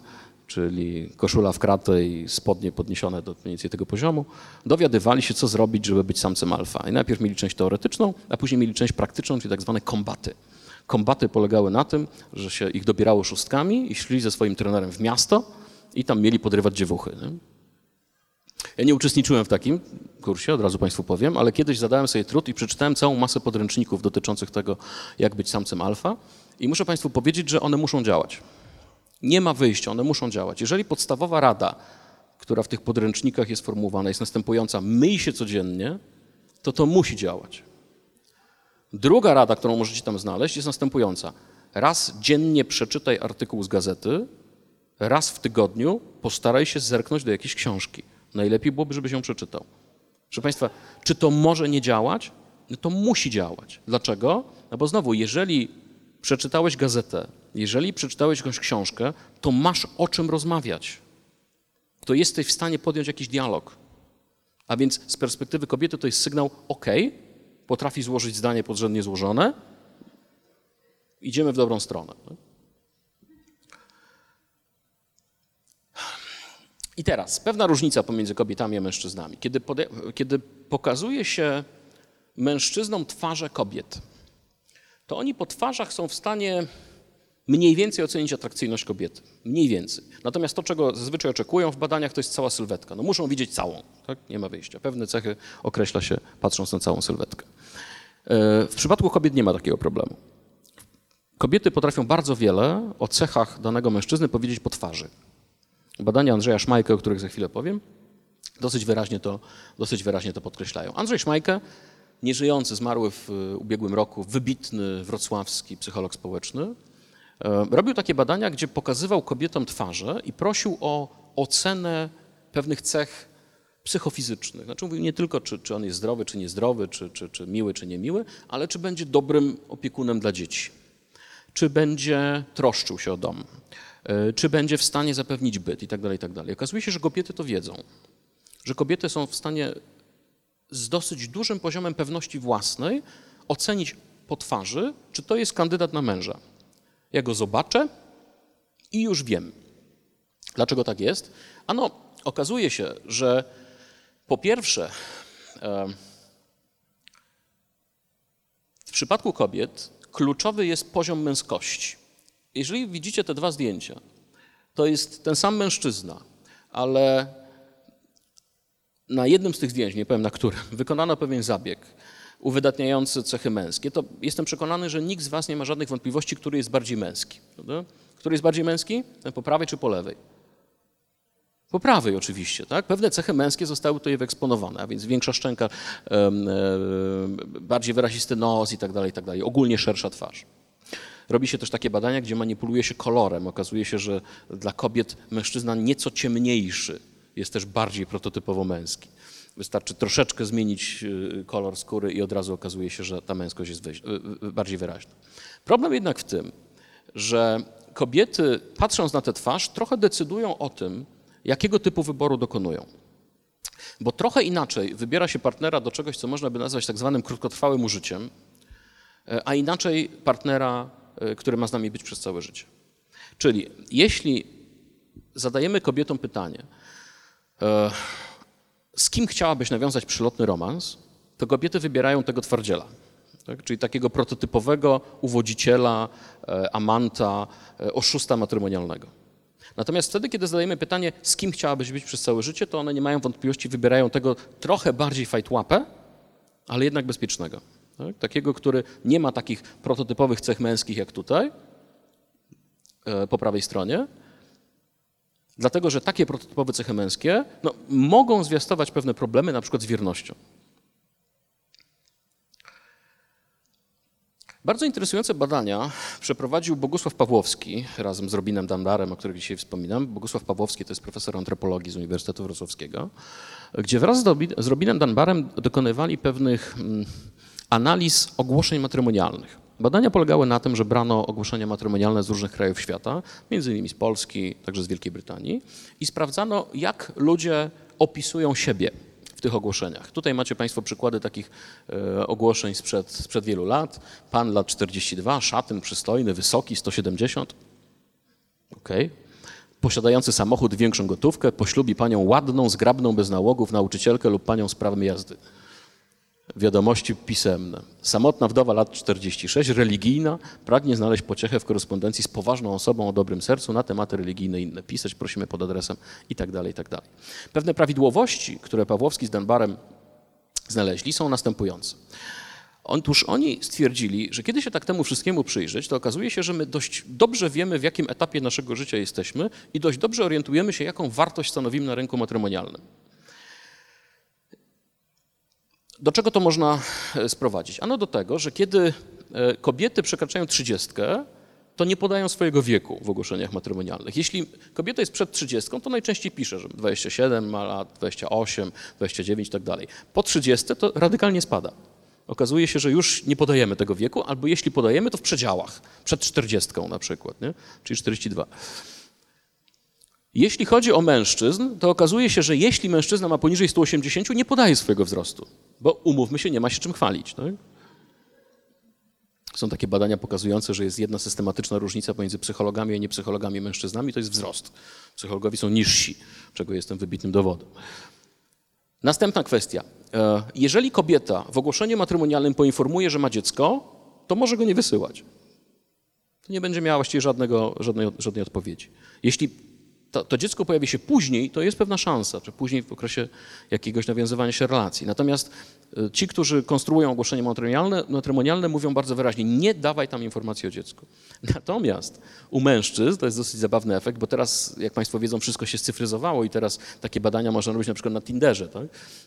czyli koszula w kratę i spodnie podniesione do mniej więcej tego poziomu, dowiadywali się, co zrobić, żeby być samcem alfa. I najpierw mieli część teoretyczną, a później mieli część praktyczną, czyli tak zwane kombaty. Kombaty polegały na tym, że się ich dobierało szóstkami i szli ze swoim trenerem w miasto i tam mieli podrywać dziewuchy. Nie? Ja nie uczestniczyłem w takim kursie, od razu Państwu powiem, ale kiedyś zadałem sobie trud i przeczytałem całą masę podręczników dotyczących tego, jak być samcem alfa i muszę Państwu powiedzieć, że one muszą działać. Nie ma wyjścia, one muszą działać. Jeżeli podstawowa rada, która w tych podręcznikach jest formułowana, jest następująca, myj się codziennie, to to musi działać. Druga rada, którą możecie tam znaleźć, jest następująca. Raz dziennie przeczytaj artykuł z gazety, raz w tygodniu postaraj się zerknąć do jakiejś książki. Najlepiej byłoby, żebyś ją przeczytał. Proszę Państwa, czy to może nie działać? No to musi działać. Dlaczego? No bo znowu, jeżeli przeczytałeś gazetę, jeżeli przeczytałeś jakąś książkę, to masz o czym rozmawiać. To jesteś w stanie podjąć jakiś dialog. A więc z perspektywy kobiety to jest sygnał OK, potrafi złożyć zdanie podrzędnie złożone, idziemy w dobrą stronę. I teraz pewna różnica pomiędzy kobietami a mężczyznami. Kiedy, kiedy pokazuje się mężczyznom twarze kobiet, to oni po twarzach są w stanie mniej więcej ocenić atrakcyjność kobiety. Mniej więcej. Natomiast to, czego zazwyczaj oczekują w badaniach, to jest cała sylwetka. No muszą widzieć całą, tak? Nie ma wyjścia. Pewne cechy określa się patrząc na całą sylwetkę. E, w przypadku kobiet nie ma takiego problemu. Kobiety potrafią bardzo wiele o cechach danego mężczyzny powiedzieć po twarzy. Badania Andrzeja Szmajkę, o których za chwilę powiem, dosyć wyraźnie to, dosyć wyraźnie to podkreślają. Andrzej Szmajkę, nieżyjący, zmarły w ubiegłym roku, wybitny wrocławski psycholog społeczny, e, robił takie badania, gdzie pokazywał kobietom twarze i prosił o ocenę pewnych cech psychofizycznych. Znaczy mówił nie tylko, czy, czy on jest zdrowy, czy niezdrowy, czy, czy, czy miły, czy niemiły, ale czy będzie dobrym opiekunem dla dzieci, czy będzie troszczył się o dom, E, czy będzie w stanie zapewnić byt i tak dalej, i tak. Okazuje się, że kobiety to wiedzą, że kobiety są w stanie z dosyć dużym poziomem pewności własnej ocenić po twarzy, czy to jest kandydat na męża. Ja go zobaczę i już wiem. Dlaczego tak jest? Ano, okazuje się, że po pierwsze, w przypadku kobiet kluczowy jest poziom męskości. Jeżeli widzicie te dwa zdjęcia, to jest ten sam mężczyzna, ale na jednym z tych zdjęć, nie powiem na którym, wykonano pewien zabieg uwydatniający cechy męskie, to jestem przekonany, że nikt z Was nie ma żadnych wątpliwości, który jest bardziej męski. Prawda? Który jest bardziej męski? Po prawej czy po lewej? Po prawej oczywiście, tak? Pewne cechy męskie zostały tutaj wyeksponowane, a więc większa szczęka, bardziej wyrazisty nos i tak dalej, i tak dalej. Ogólnie szersza twarz. Robi się też takie badania, gdzie manipuluje się kolorem. Okazuje się, że dla kobiet mężczyzna nieco ciemniejszy jest też bardziej prototypowo męski. Wystarczy troszeczkę zmienić y, kolor skóry i od razu okazuje się, że ta męskość jest y, y, bardziej wyraźna. Problem jednak w tym, że kobiety, patrząc na tę twarz, trochę decydują o tym, jakiego typu wyboru dokonują. Bo trochę inaczej wybiera się partnera do czegoś, co można by nazwać tak zwanym krótkotrwałym użyciem, a inaczej partnera który ma z nami być przez całe życie. Czyli jeśli zadajemy kobietom pytanie, y, z kim chciałabyś nawiązać przylotny romans, to kobiety wybierają tego twardziela. Tak? Czyli takiego prototypowego uwodziciela, y, amanta, oszusta matrymonialnego. Natomiast wtedy, kiedy zadajemy pytanie, z kim chciałabyś być przez całe życie, to one nie mają wątpliwości, wybierają tego trochę bardziej fajtłapę, ale jednak bezpiecznego. Tak? Takiego, który nie ma takich prototypowych cech męskich jak tutaj, e, po prawej stronie, Dlatego, że takie prototypowe cechy męskie no, mogą zwiastować pewne problemy, na przykład z wiernością. Bardzo interesujące badania przeprowadził Bogusław Pawłowski razem z Robinem Dandarem, o którym dzisiaj wspominam. Bogusław Pawłowski to jest profesor antropologii z Uniwersytetu Wrocławskiego, gdzie wraz z Robinem Danbarem dokonywali pewnych mm, analiz ogłoszeń matrymonialnych. Badania polegały na tym, że brano ogłoszenia matrymonialne z różnych krajów świata, między innymi z Polski, także z Wielkiej Brytanii i sprawdzano, jak ludzie opisują siebie w tych ogłoszeniach. Tutaj macie Państwo przykłady takich e, ogłoszeń sprzed, sprzed wielu lat. Pan lat 42, szatyn, przystojny, wysoki, 170. Okay. Posiadający samochód, większą gotówkę, poślubi panią ładną, zgrabną, bez nałogów, nauczycielkę lub panią z prawem jazdy. Wiadomości pisemne. Samotna wdowa lat 46, religijna, pragnie znaleźć pociechę w korespondencji z poważną osobą o dobrym sercu na tematy religijne i inne. Pisać prosimy pod adresem i tak dalej, i tak. Pewne prawidłowości, które Pawłowski z Danbarem znaleźli, są następujące. Otóż oni stwierdzili, że kiedy się tak temu wszystkiemu przyjrzeć, to okazuje się, że my dość dobrze wiemy, w jakim etapie naszego życia jesteśmy i dość dobrze orientujemy się, jaką wartość stanowimy na rynku matrymonialnym. Do czego to można e, sprowadzić? Ano do tego, że kiedy e, kobiety przekraczają trzydziestkę, to nie podają swojego wieku w ogłoszeniach matrymonialnych. Jeśli kobieta jest przed 30, to najczęściej pisze, że 27 ma lat, 28, 29 i tak dalej. Po 30 to radykalnie spada. Okazuje się, że już nie podajemy tego wieku, albo jeśli podajemy, to w przedziałach, przed 40 na przykład, nie? czyli 42. Jeśli chodzi o mężczyzn, to okazuje się, że jeśli mężczyzna ma poniżej 180, nie podaje swojego wzrostu, bo umówmy się, nie ma się czym chwalić. Tak? Są takie badania pokazujące, że jest jedna systematyczna różnica pomiędzy psychologami a niepsychologami mężczyznami, to jest wzrost. Psychologowie są niżsi, czego jestem wybitnym dowodem. Następna kwestia. E, jeżeli kobieta w ogłoszeniu matrymonialnym poinformuje, że ma dziecko, to może go nie wysyłać. To nie będzie miała właściwie żadnego, żadnej, żadnej odpowiedzi. Jeśli to, to, dziecko pojawi się później, to jest pewna szansa, czy później w okresie jakiegoś nawiązywania się relacji. Natomiast e, ci, którzy konstruują ogłoszenie matrymonialne, matrymonialne mówią bardzo wyraźnie, nie dawaj tam informacji o dziecku. Natomiast u mężczyzn, to jest dosyć zabawny efekt, bo teraz, jak Państwo wiedzą, wszystko się scyfryzowało i teraz takie badania można robić na przykład na Tinderze. Tak?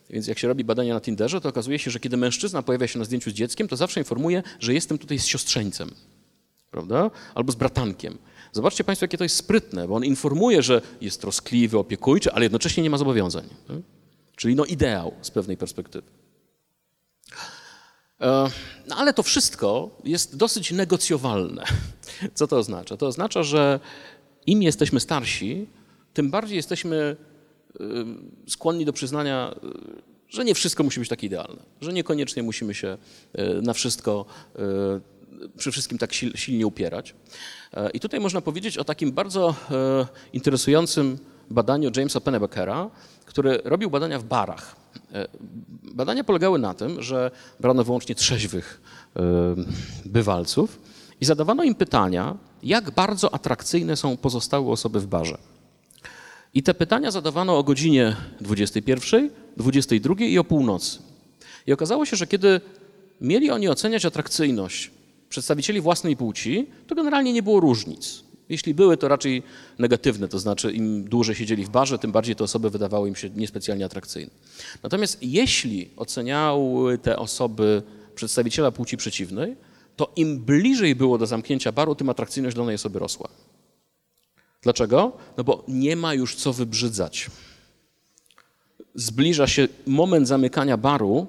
Więc jak się robi badania na Tinderze, to okazuje się, że kiedy mężczyzna pojawia się na zdjęciu z dzieckiem, to zawsze informuje, że jestem tutaj z siostrzeńcem. Prawda? Albo z bratankiem. Zobaczcie Państwo, jakie to jest sprytne, bo on informuje, że jest troskliwy, opiekujczy, ale jednocześnie nie ma zobowiązań. Tak? Czyli no ideał z pewnej perspektywy. E, no ale to wszystko jest dosyć negocjowalne. Co to oznacza? To oznacza, że im jesteśmy starsi, tym bardziej jesteśmy e, skłonni do przyznania, e, że nie wszystko musi być tak idealne, że niekoniecznie musimy się na wszystko przy wszystkim tak silnie upierać. E, I tutaj można powiedzieć o takim bardzo e, interesującym badaniu Jamesa Pennebackera, który robił badania w barach. E, badania polegały na tym, że brano wyłącznie trzeźwych bywalców i zadawano im pytania, jak bardzo atrakcyjne są pozostałe osoby w barze. I te pytania zadawano o godzinie 21, 22 i o północy. I okazało się, że kiedy mieli oni oceniać atrakcyjność przedstawicieli własnej płci, to generalnie nie było różnic. Jeśli były, to raczej negatywne, to znaczy im dłużej siedzieli w barze, tym bardziej te osoby wydawały im się niespecjalnie atrakcyjne. Natomiast jeśli oceniały te osoby przedstawiciela płci przeciwnej, to im bliżej było do zamknięcia baru, tym atrakcyjność danej osoby rosła. Dlaczego? No bo nie ma już co wybrzydzać. Zbliża się moment zamykania baru,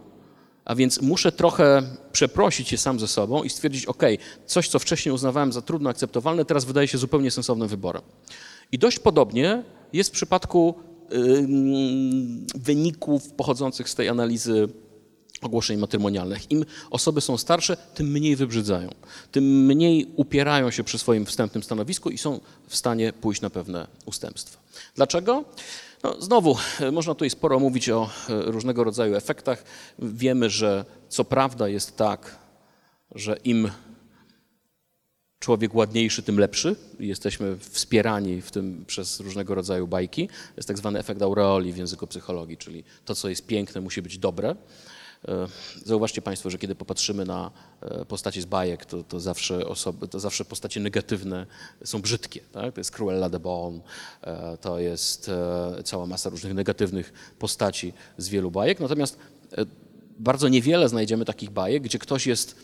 a więc muszę trochę przeprosić się sam ze sobą i stwierdzić, ok, coś, co wcześniej uznawałem za trudno akceptowalne, teraz wydaje się zupełnie sensownym wyborem. I dość podobnie jest w przypadku wyników pochodzących z tej analizy ogłoszeń matrymonialnych. Im osoby są starsze, tym mniej wybrzydzają, tym mniej upierają się przy swoim wstępnym stanowisku i są w stanie pójść na pewne ustępstwa. Dlaczego? No, znowu, e, można tutaj sporo mówić o e, różnego rodzaju efektach. Wiemy, że co prawda jest tak, że im człowiek ładniejszy, tym lepszy. Jesteśmy wspierani w tym przez różnego rodzaju bajki. Jest tak zwany efekt aureoli w języku psychologii, czyli to, co jest piękne, musi być dobre. E, zauważcie Państwo, że kiedy popatrzymy na e, postacie z bajek, to, to, zawsze, osoby, to zawsze postacie negatywne są brzydkie. Tak? To jest Cruella de Bon, e, to jest cała masa różnych negatywnych postaci z wielu bajek. Natomiast bardzo niewiele znajdziemy takich bajek, gdzie ktoś jest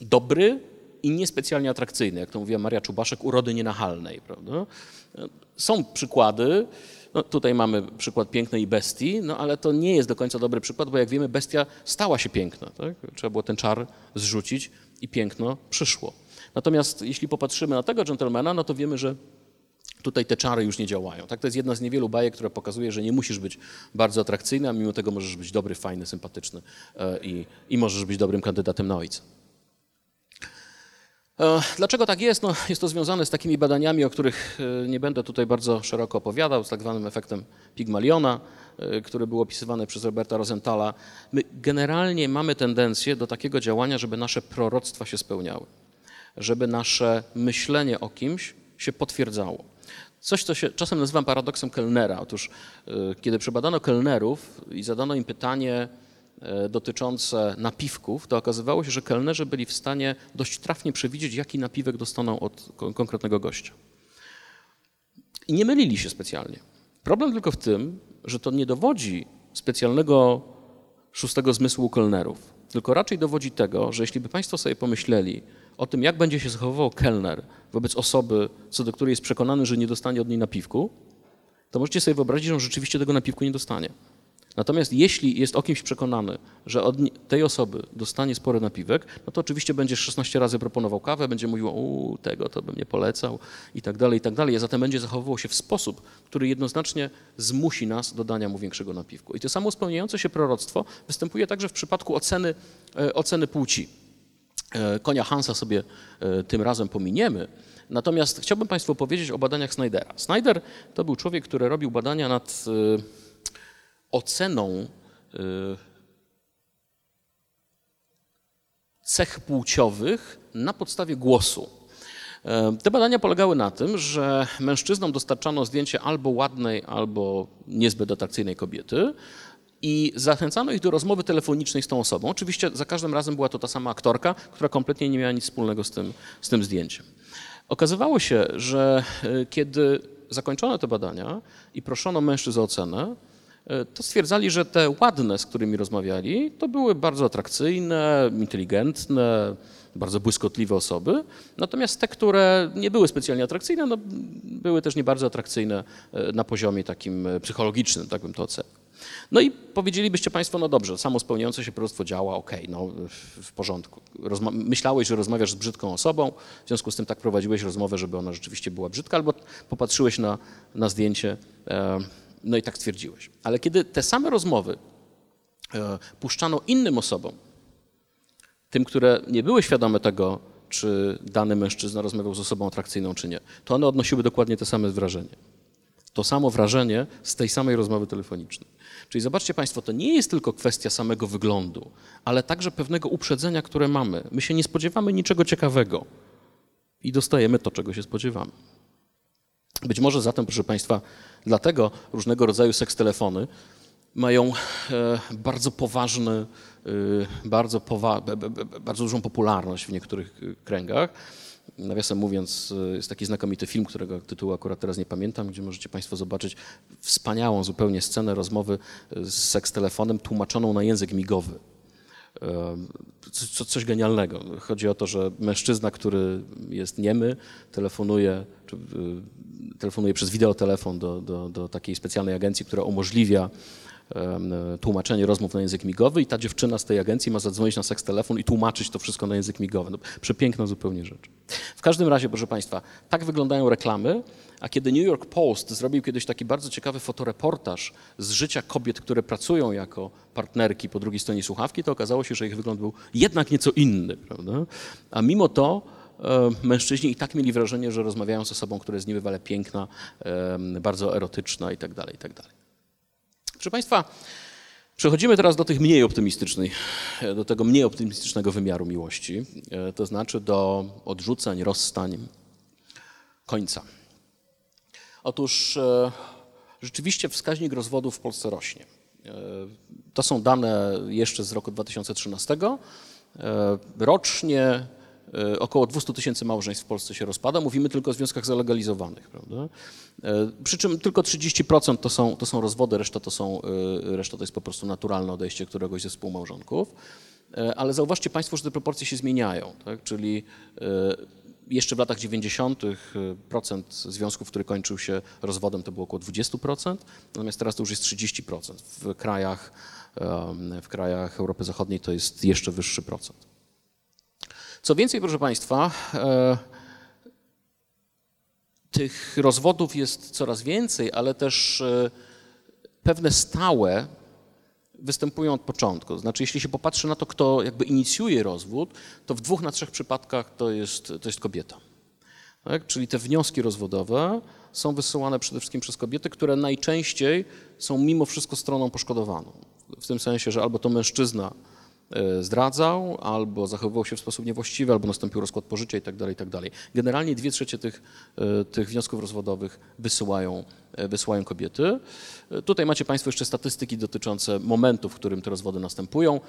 dobry i niespecjalnie atrakcyjny, jak to mówiła Maria Czubaszek, urody nienachalnej. Prawda? Są przykłady, no, tutaj mamy przykład pięknej bestii, no ale to nie jest do końca dobry przykład, bo jak wiemy, bestia stała się piękna. Tak? Trzeba było ten czar zrzucić i piękno przyszło. Natomiast jeśli popatrzymy na tego dżentelmena, no to wiemy, że tutaj te czary już nie działają. Tak? To jest jedna z niewielu bajek, która pokazuje, że nie musisz być bardzo atrakcyjny, a mimo tego możesz być dobry, fajny, sympatyczny e, i, i możesz być dobrym kandydatem na ojca. E, dlaczego tak jest? No, jest to związane z takimi badaniami, o których e, nie będę tutaj bardzo szeroko opowiadał, z tak zwanym efektem Pygmaliona, e, który był opisywany przez Roberta Rosenthala. My generalnie mamy tendencję do takiego działania, żeby nasze proroctwa się spełniały, żeby nasze myślenie o kimś się potwierdzało. Coś, co się czasem nazywam paradoksem Kellnera. Otóż, kiedy przebadano kelnerów i zadano im pytanie, dotyczące napiwków, to okazywało się, że kelnerzy byli w stanie dość trafnie przewidzieć, jaki napiwek dostaną od konkretnego gościa. I nie mylili się specjalnie. Problem tylko w tym, że to nie dowodzi specjalnego szóstego zmysłu kelnerów, tylko raczej dowodzi tego, że jeśli by Państwo sobie pomyśleli o tym, jak będzie się zachowywał kelner wobec osoby, co do której jest przekonany, że nie dostanie od niej napiwku, to możecie sobie wyobrazić, że on rzeczywiście tego napiwku nie dostanie. Natomiast jeśli jest o kimś przekonany, że od tej osoby dostanie spory napiwek, no to oczywiście będzie 16 razy proponował kawę, będzie mówił, u tego to bym nie polecał i tak dalej, i tak dalej. A zatem będzie zachowywał się w sposób, który jednoznacznie zmusi nas do dania mu większego napiwku. I to samo spełniające się proroctwo występuje także w przypadku oceny, e, oceny płci. E, konia Hansa sobie e, tym razem pominiemy, Natomiast chciałbym Państwu powiedzieć o badaniach Snydera. Snyder to był człowiek, który robił badania nad oceną y, cech płciowych na podstawie głosu. E, te badania polegały na tym, że mężczyznom dostarczano zdjęcie albo ładnej, albo niezbyt atrakcyjnej kobiety i zachęcano ich do rozmowy telefonicznej z tą osobą. Oczywiście za każdym razem była to ta sama aktorka, która kompletnie nie miała nic wspólnego z tym, z tym zdjęciem. Okazywało się, że e, kiedy zakończono te badania i proszono mężczyzn o ocenę, to stwierdzali, że te ładne, z którymi rozmawiali, to były bardzo atrakcyjne, inteligentne, bardzo błyskotliwe osoby. Natomiast te, które nie były specjalnie atrakcyjne, no, były też nie bardzo atrakcyjne e, na poziomie takim e, psychologicznym, tak bym to ocenił. No i powiedzielibyście Państwo, no dobrze, samo spełniające się proroctwo działa, okej, okay, no w porządku. Rozma myślałeś, że rozmawiasz z brzydką osobą, w związku z tym tak prowadziłeś rozmowę, żeby ona rzeczywiście była brzydka, albo popatrzyłeś na, na zdjęcie. E no i tak stwierdziłeś. Ale kiedy te same rozmowy e, puszczano innym osobom, tym, które nie były świadome tego, czy dany mężczyzna rozmawiał z osobą atrakcyjną, czy nie, to one odnosiły dokładnie te same wrażenie. To samo wrażenie z tej samej rozmowy telefonicznej. Czyli zobaczcie Państwo, to nie jest tylko kwestia samego wyglądu, ale także pewnego uprzedzenia, które mamy. My się nie spodziewamy niczego ciekawego i dostajemy to, czego się spodziewamy. Być może zatem, proszę Państwa, dlatego różnego rodzaju sekstelefony mają e, bardzo poważny, e, bardzo, powa bardzo dużą popularność w niektórych e, kręgach. Nawiasem mówiąc, jest taki znakomity film, którego tytułu akurat teraz nie pamiętam, gdzie możecie Państwo zobaczyć wspaniałą zupełnie scenę rozmowy z sekstelefonem tłumaczoną na język migowy coś genialnego. Chodzi o to, że mężczyzna, który jest niemy, telefonuje, czy, telefonuje przez wideotelefon do, do, do takiej specjalnej agencji, która umożliwia tłumaczenie rozmów na język migowy i ta dziewczyna z tej agencji ma zadzwonić na seks telefon i tłumaczyć to wszystko na język migowy. No, przepiękna zupełnie rzecz. W każdym razie, proszę Państwa, tak wyglądają reklamy, a kiedy New York Post zrobił kiedyś taki bardzo ciekawy fotoreportaż z życia kobiet, które pracują jako partnerki po drugiej stronie słuchawki, to okazało się, że ich wygląd był jednak nieco inny, prawda? A mimo to e, mężczyźni i tak mieli wrażenie, że rozmawiają z osobą, która jest niebywale piękna, bardzo erotyczna itd., tak itd. Tak Proszę Państwa, przechodzimy teraz do tych mniej optymistycznej, do tego mniej optymistycznego wymiaru miłości, e, to znaczy do odrzuceń, rozstań, końca. Otóż e, rzeczywiście wskaźnik rozwodów w Polsce rośnie. E, To są dane jeszcze z roku 2013. E, rocznie około 200 tysięcy małżeństw w Polsce się rozpada. Mówimy tylko o związkach zalegalizowanych. Prawda? Przy czym tylko 30% to są, to są rozwody, reszta to, są, reszta to jest po prostu naturalne odejście któregoś ze współmałżonków. Ale zauważcie Państwo, że te proporcje się zmieniają. Tak? Czyli jeszcze w latach 90. procent związków, który kończył się rozwodem, to było około 20%, natomiast teraz to już jest 30%. W krajach, w krajach Europy Zachodniej to jest jeszcze wyższy procent. Co więcej, proszę Państwa, e, tych rozwodów jest coraz więcej, ale też e, pewne stałe występują od początku. Znaczy, jeśli się popatrzy na to, kto jakby inicjuje rozwód, to w dwóch na trzech przypadkach to jest, to jest kobieta. Tak? Czyli te wnioski rozwodowe są wysyłane przede wszystkim przez kobiety, które najczęściej są mimo wszystko stroną poszkodowaną. W tym sensie, że albo to mężczyzna zdradzał, albo zachowywał się w sposób niewłaściwy, albo nastąpił rozkład pożycia itd. Tak itd. Tak Generalnie dwie trzecie tych, e, tych wniosków rozwodowych wysyłają, e, wysyłają kobiety. Tutaj macie Państwo jeszcze statystyki dotyczące momentu, w którym te rozwody następują.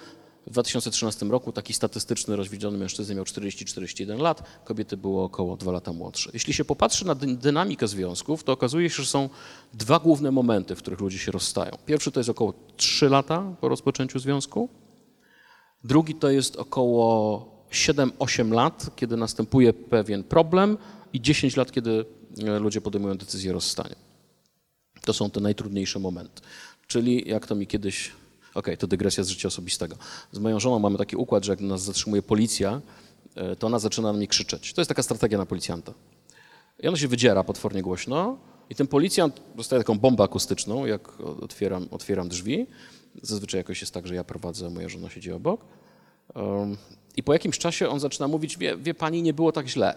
W 2013 roku taki statystyczny rozwiedziony mężczyzna miał 40-41 lat, kobiety było około 2 lata młodsze. Jeśli się popatrzy na dynamikę związków, to okazuje się, że są dwa główne momenty, w których ludzie się rozstają. Pierwszy to jest około 3 lata po rozpoczęciu związku, Drugi to jest około 7-8 lat, kiedy następuje pewien problem i 10 lat, kiedy e, ludzie podejmują decyzję o rozstaniu. To są te najtrudniejsze momenty. Czyli jak to mi kiedyś, okej, okay, to dygresja z życia osobistego. Z moją żoną mamy taki układ, że jak nas zatrzymuje policja, e, to ona zaczyna na mnie krzyczeć. To jest taka strategia na policjanta. I ona się wydziera potwornie głośno i ten policjant dostaje taką bombę akustyczną, jak otwieram, otwieram drzwi Zazwyczaj jakoś jest tak, że ja prowadzę, moja żona siedzi obok. I po jakimś czasie on zaczyna mówić, wie, wie, pani, nie było tak źle.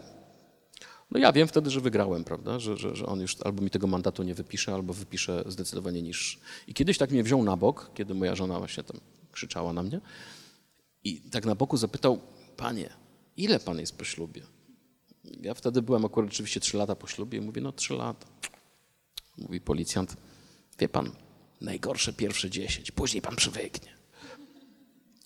No ja wiem wtedy, że wygrałem, prawda, że, że, że on już albo mi tego mandatu nie wypisze, albo wypisze zdecydowanie niższy. I kiedyś tak mnie wziął na bok, kiedy moja żona właśnie tam krzyczała na mnie i tak na boku zapytał, panie, ile pan jest po ślubie? Ja wtedy byłem akurat rzeczywiście trzy lata po ślubie i mówię, no trzy lata. Mówi policjant, wie pan, najgorsze pierwsze 10, później pan przywyknie.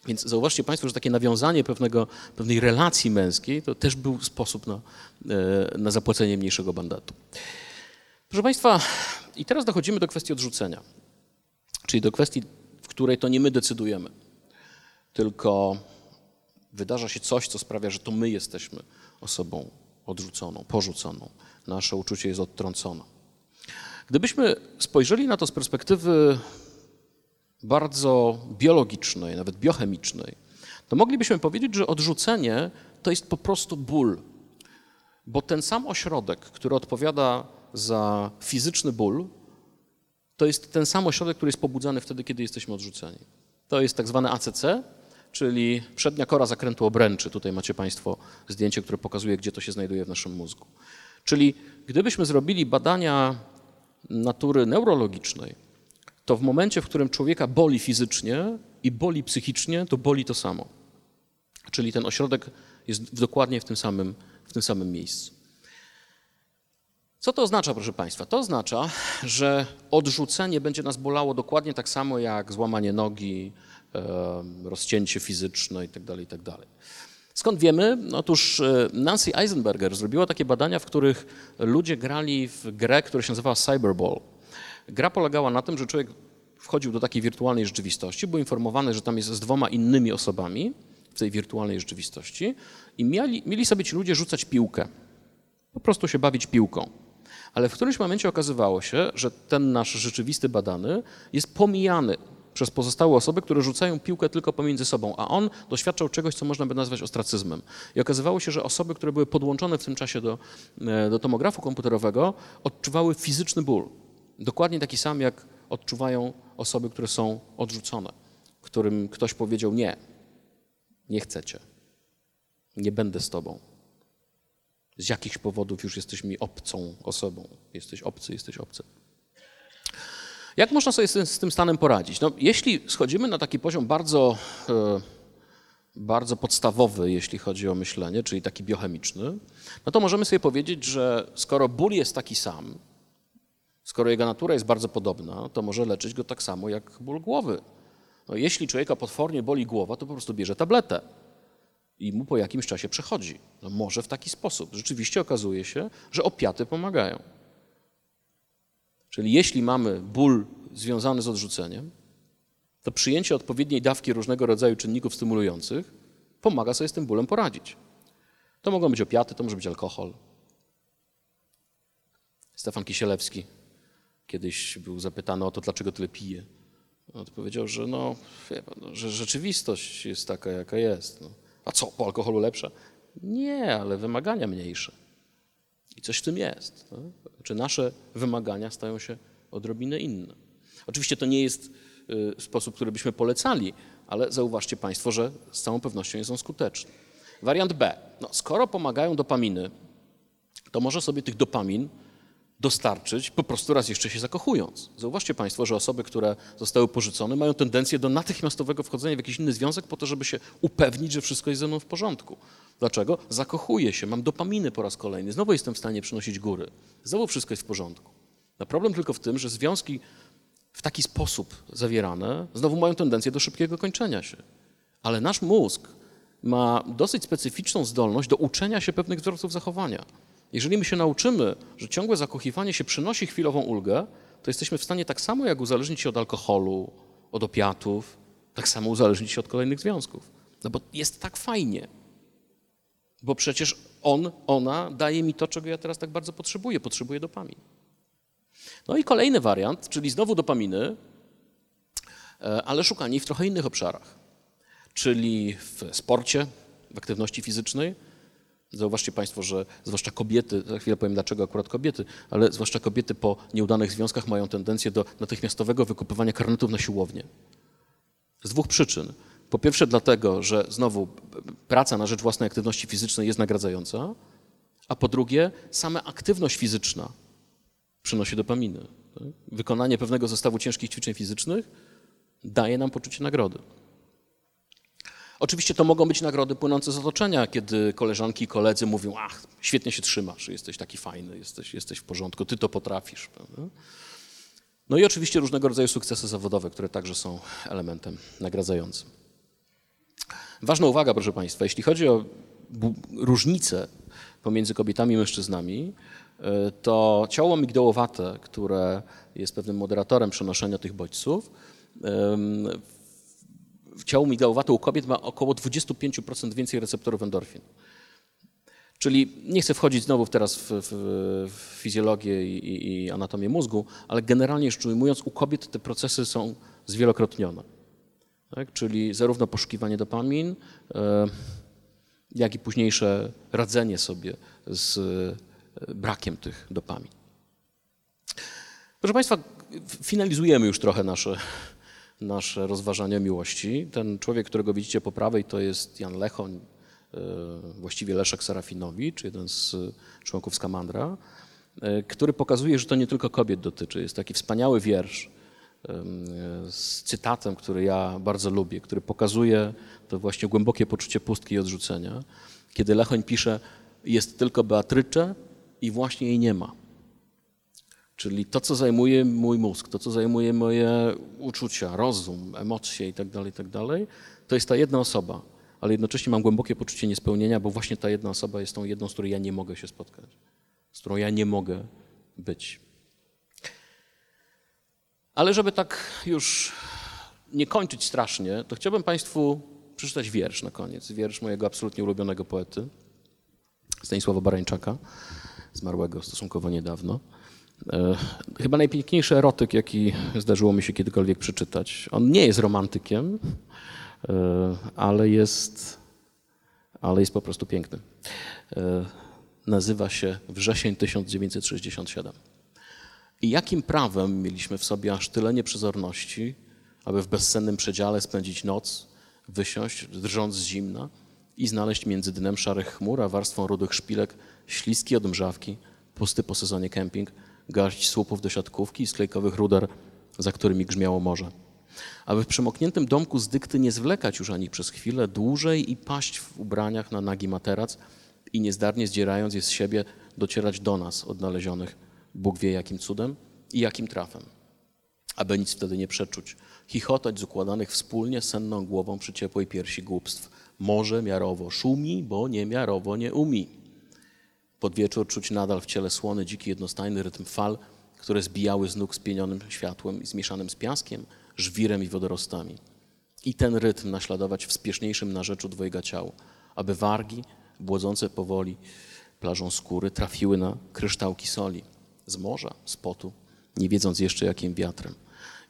Więc zauważcie Państwo, że takie nawiązanie pewnego, pewnej relacji męskiej to też był sposób na, e, na zapłacenie mniejszego mandatu. Proszę Państwa, i teraz dochodzimy do kwestii odrzucenia, czyli do kwestii, w której to nie my decydujemy, tylko wydarza się coś, co sprawia, że to my jesteśmy osobą odrzuconą, porzuconą. Nasze uczucie jest odtrącone. Gdybyśmy spojrzeli na to z perspektywy bardzo biologicznej, nawet biochemicznej, to moglibyśmy powiedzieć, że odrzucenie to jest po prostu ból. Bo ten sam ośrodek, który odpowiada za fizyczny ból, to jest ten sam ośrodek, który jest pobudzany wtedy, kiedy jesteśmy odrzuceni. To jest tak zwane ACC, czyli przednia kora zakrętu obręczy. Tutaj macie Państwo zdjęcie, które pokazuje, gdzie to się znajduje w naszym mózgu. Czyli gdybyśmy zrobili badania natury neurologicznej, to w momencie, w którym człowieka boli fizycznie i boli psychicznie, to boli to samo. Czyli ten ośrodek jest dokładnie w tym samym, w tym samym miejscu. Co to oznacza, proszę Państwa? To oznacza, że odrzucenie będzie nas bolało dokładnie tak samo jak złamanie nogi, rozcięcie fizyczne itd. Tak itd. Skąd wiemy? Otóż e, Nancy Eisenberger zrobiła takie badania, w których ludzie grali w grę, która się nazywała Cyberball. Gra polegała na tym, że człowiek wchodził do takiej wirtualnej rzeczywistości, był informowany, że tam jest z dwoma innymi osobami w tej wirtualnej rzeczywistości i mieli, mieli sobie ci ludzie rzucać piłkę. Po prostu się bawić piłką. Ale w którymś momencie okazywało się, że ten nasz rzeczywisty badany jest pomijany przez pozostałe osoby, które rzucają piłkę tylko pomiędzy sobą, a on doświadczał czegoś, co można by nazwać ostracyzmem. I okazywało się, że osoby, które były podłączone w tym czasie do, e, do tomografu komputerowego, odczuwały fizyczny ból. Dokładnie taki sam, jak odczuwają osoby, które są odrzucone, którym ktoś powiedział nie, nie chcecie, nie będę z tobą. Z jakichś powodów już jesteś mi obcą osobą. Jesteś obcy, jesteś obcy. Jak można sobie z, z tym stanem poradzić? No, jeśli schodzimy na taki poziom bardzo, e, bardzo podstawowy, jeśli chodzi o myślenie, czyli taki biochemiczny, no to możemy sobie powiedzieć, że skoro ból jest taki sam, skoro jego natura jest bardzo podobna, to może leczyć go tak samo jak ból głowy. No, jeśli człowieka potwornie boli głowa, to po prostu bierze tabletę i mu po jakimś czasie przechodzi. No może w taki sposób. Rzeczywiście okazuje się, że opiaty pomagają. Czyli jeśli mamy ból związany z odrzuceniem, to przyjęcie odpowiedniej dawki różnego rodzaju czynników stymulujących pomaga sobie z tym bólem poradzić. To mogą być opiaty, to może być alkohol. Stefan Kisielewski kiedyś był zapytany o to, dlaczego tyle pije. Odpowiedział, że, no, pan, że rzeczywistość jest taka, jaka jest. No. A co, po alkoholu lepsza? Nie, ale wymagania mniejsze. I coś w tym jest. Tak? Czy nasze wymagania stają się odrobinę inne? Oczywiście to nie jest y, sposób, który byśmy polecali, ale zauważcie Państwo, że z całą pewnością jest on skuteczny. Wariant B. No, skoro pomagają dopaminy, to może sobie tych dopamin dostarczyć, po prostu raz jeszcze się zakochując. Zauważcie Państwo, że osoby, które zostały porzucone, mają tendencję do natychmiastowego wchodzenia w jakiś inny związek po to, żeby się upewnić, że wszystko jest ze mną w porządku. Dlaczego? Zakochuję się, mam dopaminy po raz kolejny, znowu jestem w stanie przynosić góry. Znowu wszystko jest w porządku. No problem tylko w tym, że związki w taki sposób zawierane znowu mają tendencję do szybkiego kończenia się. Ale nasz mózg ma dosyć specyficzną zdolność do uczenia się pewnych wzorców zachowania. Jeżeli my się nauczymy, że ciągłe zakochiwanie się przynosi chwilową ulgę, to jesteśmy w stanie tak samo jak uzależnić się od alkoholu, od opiatów, tak samo uzależnić się od kolejnych związków. No bo jest tak fajnie. Bo przecież on, ona daje mi to, czego ja teraz tak bardzo potrzebuję. Potrzebuję dopamin. No i kolejny wariant, czyli znowu dopaminy, e, ale szukanie w trochę innych obszarach. Czyli w sporcie, w aktywności fizycznej, Zauważcie Państwo, że zwłaszcza kobiety, za chwilę powiem dlaczego akurat kobiety, ale zwłaszcza kobiety po nieudanych związkach mają tendencję do natychmiastowego wykupywania karnetów na siłownię. Z dwóch przyczyn. Po pierwsze dlatego, że znowu praca na rzecz własnej aktywności fizycznej jest nagradzająca, a po drugie sama aktywność fizyczna przynosi dopaminy. Wykonanie pewnego zestawu ciężkich ćwiczeń fizycznych daje nam poczucie nagrody. Oczywiście to mogą być nagrody płynące z otoczenia, kiedy koleżanki i koledzy mówią, ach, świetnie się trzymasz, jesteś taki fajny, jesteś, jesteś w porządku, ty to potrafisz. Prawda? No i oczywiście różnego rodzaju sukcesy zawodowe, które także są elementem nagradzającym. Ważna uwaga, proszę Państwa, jeśli chodzi o różnice pomiędzy kobietami i mężczyznami, e, to ciało migdałowate, które jest pewnym moderatorem przenoszenia tych bodźców, ciało migdałowate u kobiet ma około 25% więcej receptorów endorfin. Czyli nie chcę wchodzić znowu teraz w, w, w fizjologię i, i, anatomię mózgu, ale generalnie rzecz ujmując, u kobiet te procesy są zwielokrotnione. Tak? Czyli zarówno poszukiwanie dopamin, e, jak i późniejsze radzenie sobie z e, brakiem tych dopamin. Proszę Państwa, finalizujemy już trochę nasze nasze rozważania miłości. Ten człowiek, którego widzicie po prawej, to jest Jan Lechoń, e, właściwie Leszek Serafinowicz, jeden z członków Skamandra, e, który pokazuje, że to nie tylko kobiet dotyczy. Jest taki wspaniały wiersz z cytatem, który ja bardzo lubię, który pokazuje to właśnie głębokie poczucie pustki i odrzucenia, kiedy Lechoń pisze, jest tylko Beatrycze i właśnie jej nie ma. Czyli to, co zajmuje mój mózg, to, co zajmuje moje uczucia, rozum, emocje itd., tak itd., tak to jest ta jedna osoba, ale jednocześnie mam głębokie poczucie niespełnienia, bo właśnie ta jedna osoba jest tą jedną, z którą ja nie mogę się spotkać, z którą ja nie mogę być. Ale żeby tak już nie kończyć strasznie, to chciałbym Państwu przeczytać wiersz na koniec. Wiersz mojego absolutnie ulubionego poety, Stanisława Barańczaka, zmarłego stosunkowo niedawno. E, chyba najpiękniejszy erotyk, jaki zdarzyło mi się kiedykolwiek przeczytać. On nie jest romantykiem, e, ale jest, ale jest po prostu piękny. E, nazywa się Wrzesień 1967. I jakim prawem mieliśmy w sobie aż tyle nieprzezorności, aby w bezsennym przedziale spędzić noc, wysiąść, drżąc z zimna i znaleźć między dnem szarych chmur a warstwą rudych szpilek śliski od mrzawki, pusty po sezonie kemping – garść słupów do siatkówki i sklejkowych ruder, za którymi grzmiało morze. Aby w przemokniętym domku z dykty nie zwlekać już ani przez chwilę dłużej i paść w ubraniach na nagi materac i niezdarnie zdzierając je z siebie docierać do nas odnalezionych Bóg wie jakim cudem i jakim trafem. Aby nic wtedy nie przeczuć, chichotać z układanych wspólnie senną głową przy ciepłej piersi głupstw. Morze miarowo szumi, bo niemiarowo nie umi. Pod wieczór czuć nadal w ciele słony, dziki, jednostajny rytm fal, które zbijały z nóg spienionym światłem i zmieszanym z piaskiem, żwirem i wodorostami. I ten rytm naśladować w spieszniejszym narzeczu dwojga ciał, aby wargi, błodzące powoli plażą skóry, trafiły na kryształki soli z morza, z potu, nie wiedząc jeszcze jakim wiatrem.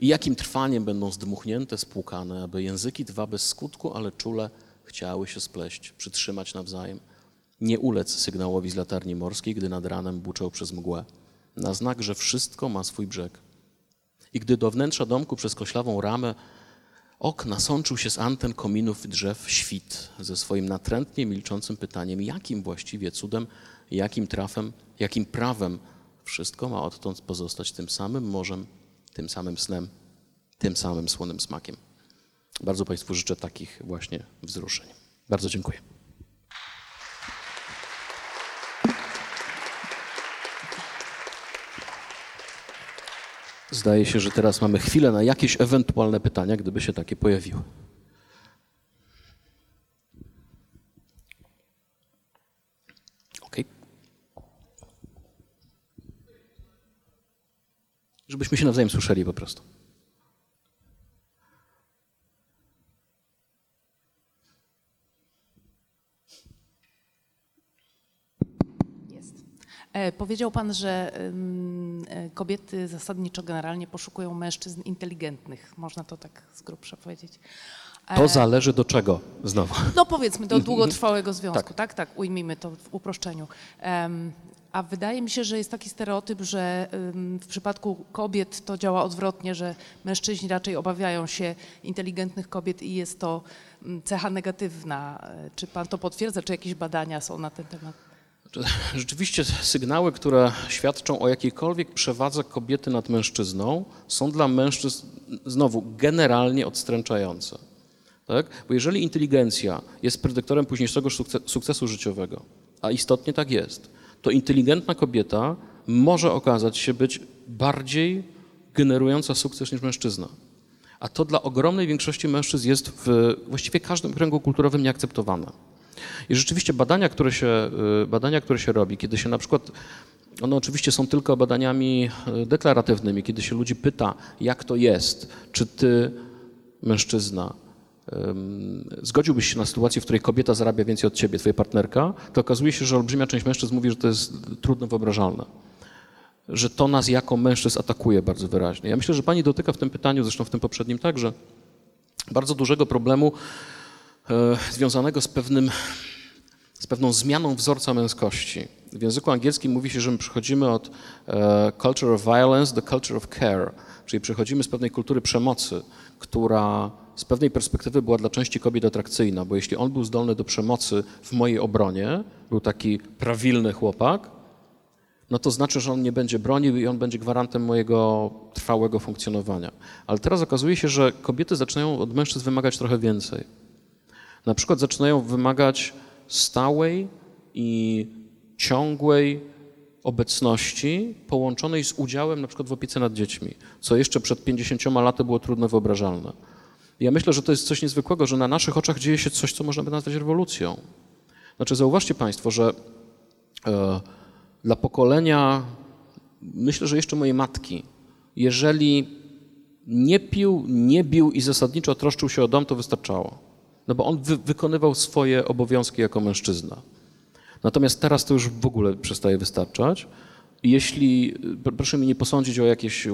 I jakim trwaniem będą zdmuchnięte, spłukane, aby języki dwa bez skutku, ale czule chciały się spleść, przytrzymać nawzajem. Nie ulec sygnałowi z latarni morskiej, gdy nad ranem buczał przez mgłę. Na znak, że wszystko ma swój brzeg. I gdy do wnętrza domku przez koślawą ramę okna sączył się z anten kominów drzew świt ze swoim natrętnie milczącym pytaniem, jakim właściwie cudem, jakim trafem, jakim prawem wszystko ma odtąd pozostać tym samym morzem, tym samym snem, tym samym słonym smakiem. Bardzo Państwu życzę takich właśnie wzruszeń. Bardzo dziękuję. Zdaje się, że teraz mamy chwilę na jakieś ewentualne pytania, gdyby się takie pojawiły. Żebyśmy się nawzajem słyszeli po prostu. E, powiedział Pan, że e, kobiety zasadniczo generalnie poszukują mężczyzn inteligentnych. Można to tak z grubsza powiedzieć. E, to zależy do czego znowu? No powiedzmy do długotrwałego związku, tak? Tak, tak ujmijmy to w uproszczeniu. A wydaje mi się, że jest taki stereotyp, że w przypadku kobiet to działa odwrotnie, że mężczyźni raczej obawiają się inteligentnych kobiet i jest to cecha negatywna. Czy pan to potwierdza, czy jakieś badania są na ten temat? Rzeczywiście sygnały, które świadczą o jakiejkolwiek przewadze kobiety nad mężczyzną, są dla mężczyzn znowu generalnie odstręczające. Tak? Bo jeżeli inteligencja jest predyktorem późniejszego sukcesu życiowego, a istotnie tak jest, to inteligentna kobieta może okazać się być bardziej generująca sukces niż mężczyzna. A to dla ogromnej większości mężczyzn jest w właściwie każdym kręgu kulturowym nieakceptowane. I rzeczywiście badania, które się, y, badania, które się robi, kiedy się na przykład one oczywiście są tylko badaniami y, deklaratywnymi, kiedy się ludzi pyta, jak to jest, czy ty, mężczyzna, zgodziłbyś się na sytuację, w której kobieta zarabia więcej od ciebie, twoja partnerka, to okazuje się, że olbrzymia część mężczyzn mówi, że to jest trudno wyobrażalne. Że to nas jako mężczyzn atakuje bardzo wyraźnie. Ja myślę, że pani dotyka w tym pytaniu, zresztą w tym poprzednim także, bardzo dużego problemu związanego z, pewnym, z pewną zmianą wzorca męskości. W języku angielskim mówi się, że my przechodzimy od e, culture of violence do culture of care, czyli przechodzimy z pewnej kultury przemocy, która z pewnej perspektywy była dla części kobiet atrakcyjna, bo jeśli on był zdolny do przemocy w mojej obronie, był taki prawilny chłopak, no to znaczy, że on nie będzie bronił i on będzie gwarantem mojego trwałego funkcjonowania. Ale teraz okazuje się, że kobiety zaczynają od mężczyzn wymagać trochę więcej na przykład zaczynają wymagać stałej i ciągłej obecności połączonej z udziałem na przykład w opiece nad dziećmi, co jeszcze przed 50 laty było trudno wyobrażalne. Ja myślę, że to jest coś niezwykłego, że na naszych oczach dzieje się coś, co można by nazwać rewolucją. Znaczy, zauważcie Państwo, że e, dla pokolenia, myślę, że jeszcze mojej matki, jeżeli nie pił, nie bił i zasadniczo troszczył się o dom, to wystarczało no bo on wy wykonywał swoje obowiązki jako mężczyzna. Natomiast teraz to już w ogóle przestaje wystarczać. Jeśli, proszę mi nie posądzić o jakieś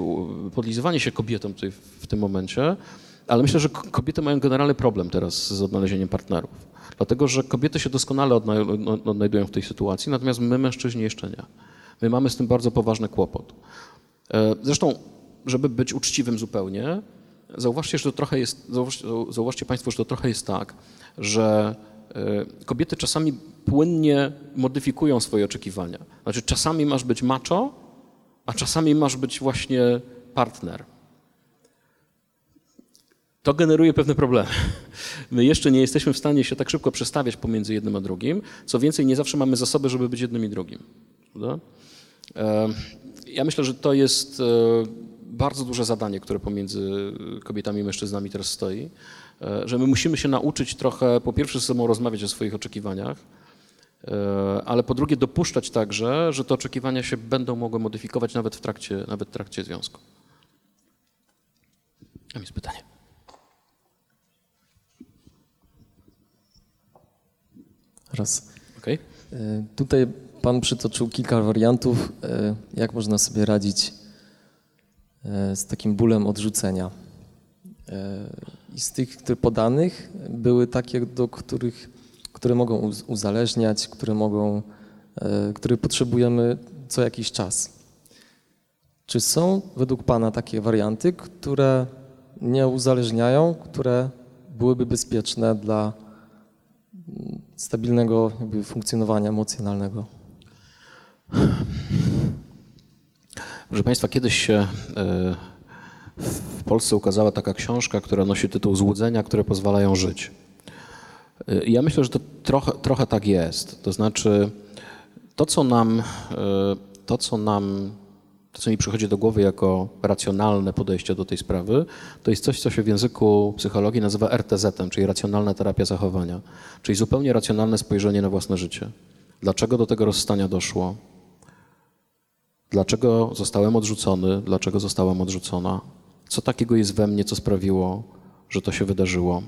podlizywanie się kobietom tutaj w tym momencie, ale myślę, że kobiety mają generalny problem teraz z odnalezieniem partnerów. Dlatego, że kobiety się doskonale odnajdują w tej sytuacji, natomiast my, mężczyźni, jeszcze nie. My mamy z tym bardzo poważny kłopot. E, zresztą, żeby być uczciwym zupełnie, Zauważcie, że to trochę jest, zauważcie, zauważcie Państwo, że to trochę jest tak, że e, kobiety czasami płynnie modyfikują swoje oczekiwania. Znaczy, czasami masz być macho, a czasami masz być właśnie partner. To generuje pewne problemy. My jeszcze nie jesteśmy w stanie się tak szybko przestawiać pomiędzy jednym a drugim. Co więcej, nie zawsze mamy zasoby, żeby być jednym i drugim. Prawda? E, ja myślę, że to jest e, bardzo duże zadanie, które pomiędzy kobietami i mężczyznami teraz stoi, e, że my musimy się nauczyć trochę, po pierwsze, ze sobą rozmawiać o swoich oczekiwaniach, e, ale po drugie dopuszczać także, że te oczekiwania się będą mogły modyfikować nawet w trakcie, nawet w trakcie związku. Mam jest pytanie. Raz. Okay. E, tutaj Pan przytoczył kilka wariantów, jak można sobie radzić z takim bólem odrzucenia. I z tych które podanych były takie, do których, które mogą uzależniać, które mogą, które potrzebujemy co jakiś czas. Czy są według Pana takie warianty, które nie uzależniają, które byłyby bezpieczne dla stabilnego funkcjonowania emocjonalnego. Proszę Państwa, kiedyś się e, w Polsce ukazała taka książka, która nosi tytuł Złudzenia, które pozwalają żyć. E, ja myślę, że to trochę, trochę tak jest. To znaczy, to co nam, e, to co nam to, co mi przychodzi do głowy jako racjonalne podejście do tej sprawy, to jest coś, co się w języku psychologii nazywa RTZ, czyli racjonalna terapia zachowania, czyli zupełnie racjonalne spojrzenie na własne życie. Dlaczego do tego rozstania doszło? Dlaczego zostałem odrzucony? Dlaczego zostałam odrzucona? Co takiego jest we mnie, co sprawiło, że to się wydarzyło?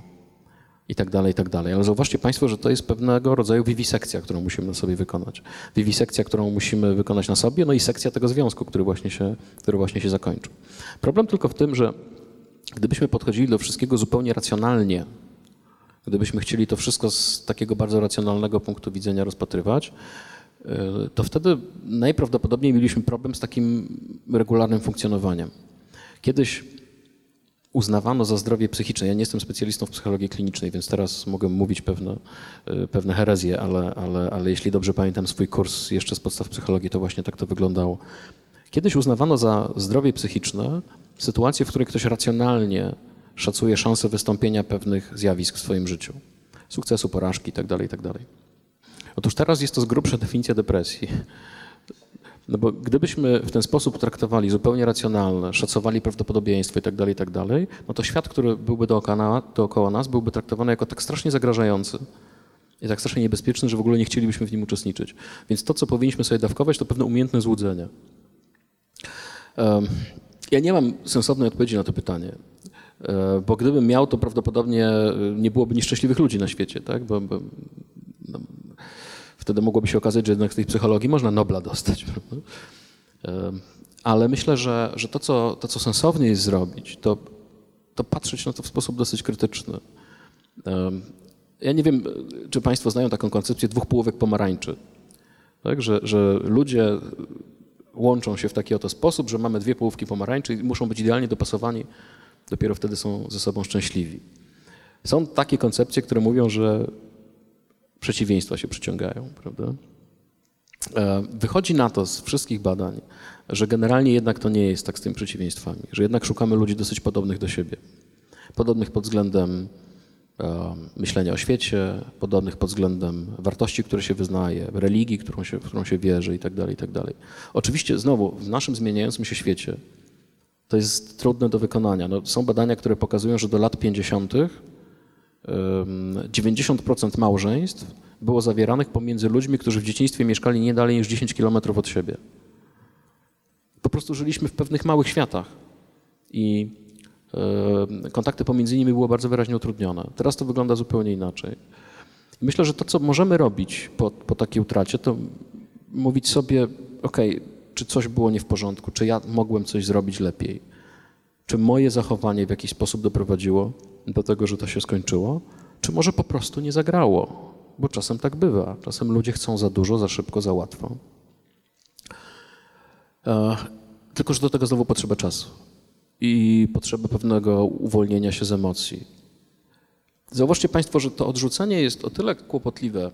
i tak dalej, i tak dalej. Ale zauważcie Państwo, że to jest pewnego rodzaju wiwisekcja, którą musimy sobie wykonać. Wiwisekcja, którą musimy wykonać na sobie, no i sekcja tego związku, który właśnie się, który właśnie się zakończył. Problem tylko w tym, że gdybyśmy podchodzili do wszystkiego zupełnie racjonalnie, gdybyśmy chcieli to wszystko z takiego bardzo racjonalnego punktu widzenia rozpatrywać, to wtedy najprawdopodobniej mieliśmy problem z takim regularnym funkcjonowaniem. Kiedyś uznawano za zdrowie psychiczne. Ja nie jestem specjalistą w psychologii klinicznej, więc teraz mogę mówić pewne, e, pewne herezje, ale, ale, ale jeśli dobrze pamiętam swój kurs jeszcze z podstaw psychologii, to właśnie tak to wyglądało. Kiedyś uznawano za zdrowie psychiczne sytuację, w której ktoś racjonalnie szacuje szanse wystąpienia pewnych zjawisk w swoim życiu. Sukcesu, porażki itd., tak itd. Otóż teraz jest to z grubsza definicja depresji. No bo gdybyśmy w ten sposób traktowali zupełnie racjonalne, szacowali prawdopodobieństwo i tak dalej, i tak dalej, no to świat, który byłby dookoła, dookoła nas, byłby traktowany jako tak strasznie zagrażający i tak strasznie niebezpieczny, że w ogóle nie chcielibyśmy w nim uczestniczyć. Więc to, co powinniśmy sobie dawkować, to pewne umiejętne złudzenie. Ja nie mam sensownej odpowiedzi na to pytanie, e, bo gdybym miał, to prawdopodobnie e, nie byłoby nieszczęśliwych ludzi na świecie, tak? Bo, bo no, Wtedy mogłoby się okazać, że jednak z tej psychologii można Nobla dostać. Ale myślę, że, że to, co, to, co sensownie jest zrobić, to, to patrzeć na to w sposób dosyć krytyczny. Ja nie wiem, czy Państwo znają taką koncepcję dwóch połówek pomarańczy. Tak? Że, że ludzie łączą się w taki oto sposób, że mamy dwie połówki pomarańczy i muszą być idealnie dopasowani, dopiero wtedy są ze sobą szczęśliwi. Są takie koncepcje, które mówią, że przeciwieństwa się przyciągają, prawda? E, wychodzi na to z wszystkich badań, że generalnie jednak to nie jest tak z tymi przeciwieństwami, że jednak szukamy ludzi dosyć podobnych do siebie. Podobnych pod względem e, myślenia o świecie, podobnych pod względem wartości, które się wyznaje, religii, którą się, w którą się wierzy itd., tak itd. Tak Oczywiście znowu w naszym zmieniającym się świecie to jest trudne do wykonania. No, są badania, które pokazują, że do lat 50 90% małżeństw było zawieranych pomiędzy ludźmi, którzy w dzieciństwie mieszkali nie dalej niż 10 kilometrów od siebie. Po prostu żyliśmy w pewnych małych światach i kontakty pomiędzy nimi były bardzo wyraźnie utrudnione. Teraz to wygląda zupełnie inaczej. Myślę, że to, co możemy robić po, po takiej utracie, to mówić sobie, ok, czy coś było nie w porządku, czy ja mogłem coś zrobić lepiej, czy moje zachowanie w jakiś sposób doprowadziło do tego, że to się skończyło, czy może po prostu nie zagrało, bo czasem tak bywa. Czasem ludzie chcą za dużo, za szybko, za łatwo. E, tylko, że do tego znowu potrzeba czasu i potrzeba pewnego uwolnienia się z emocji. Zauważcie Państwo, że to odrzucenie jest o tyle kłopotliwe,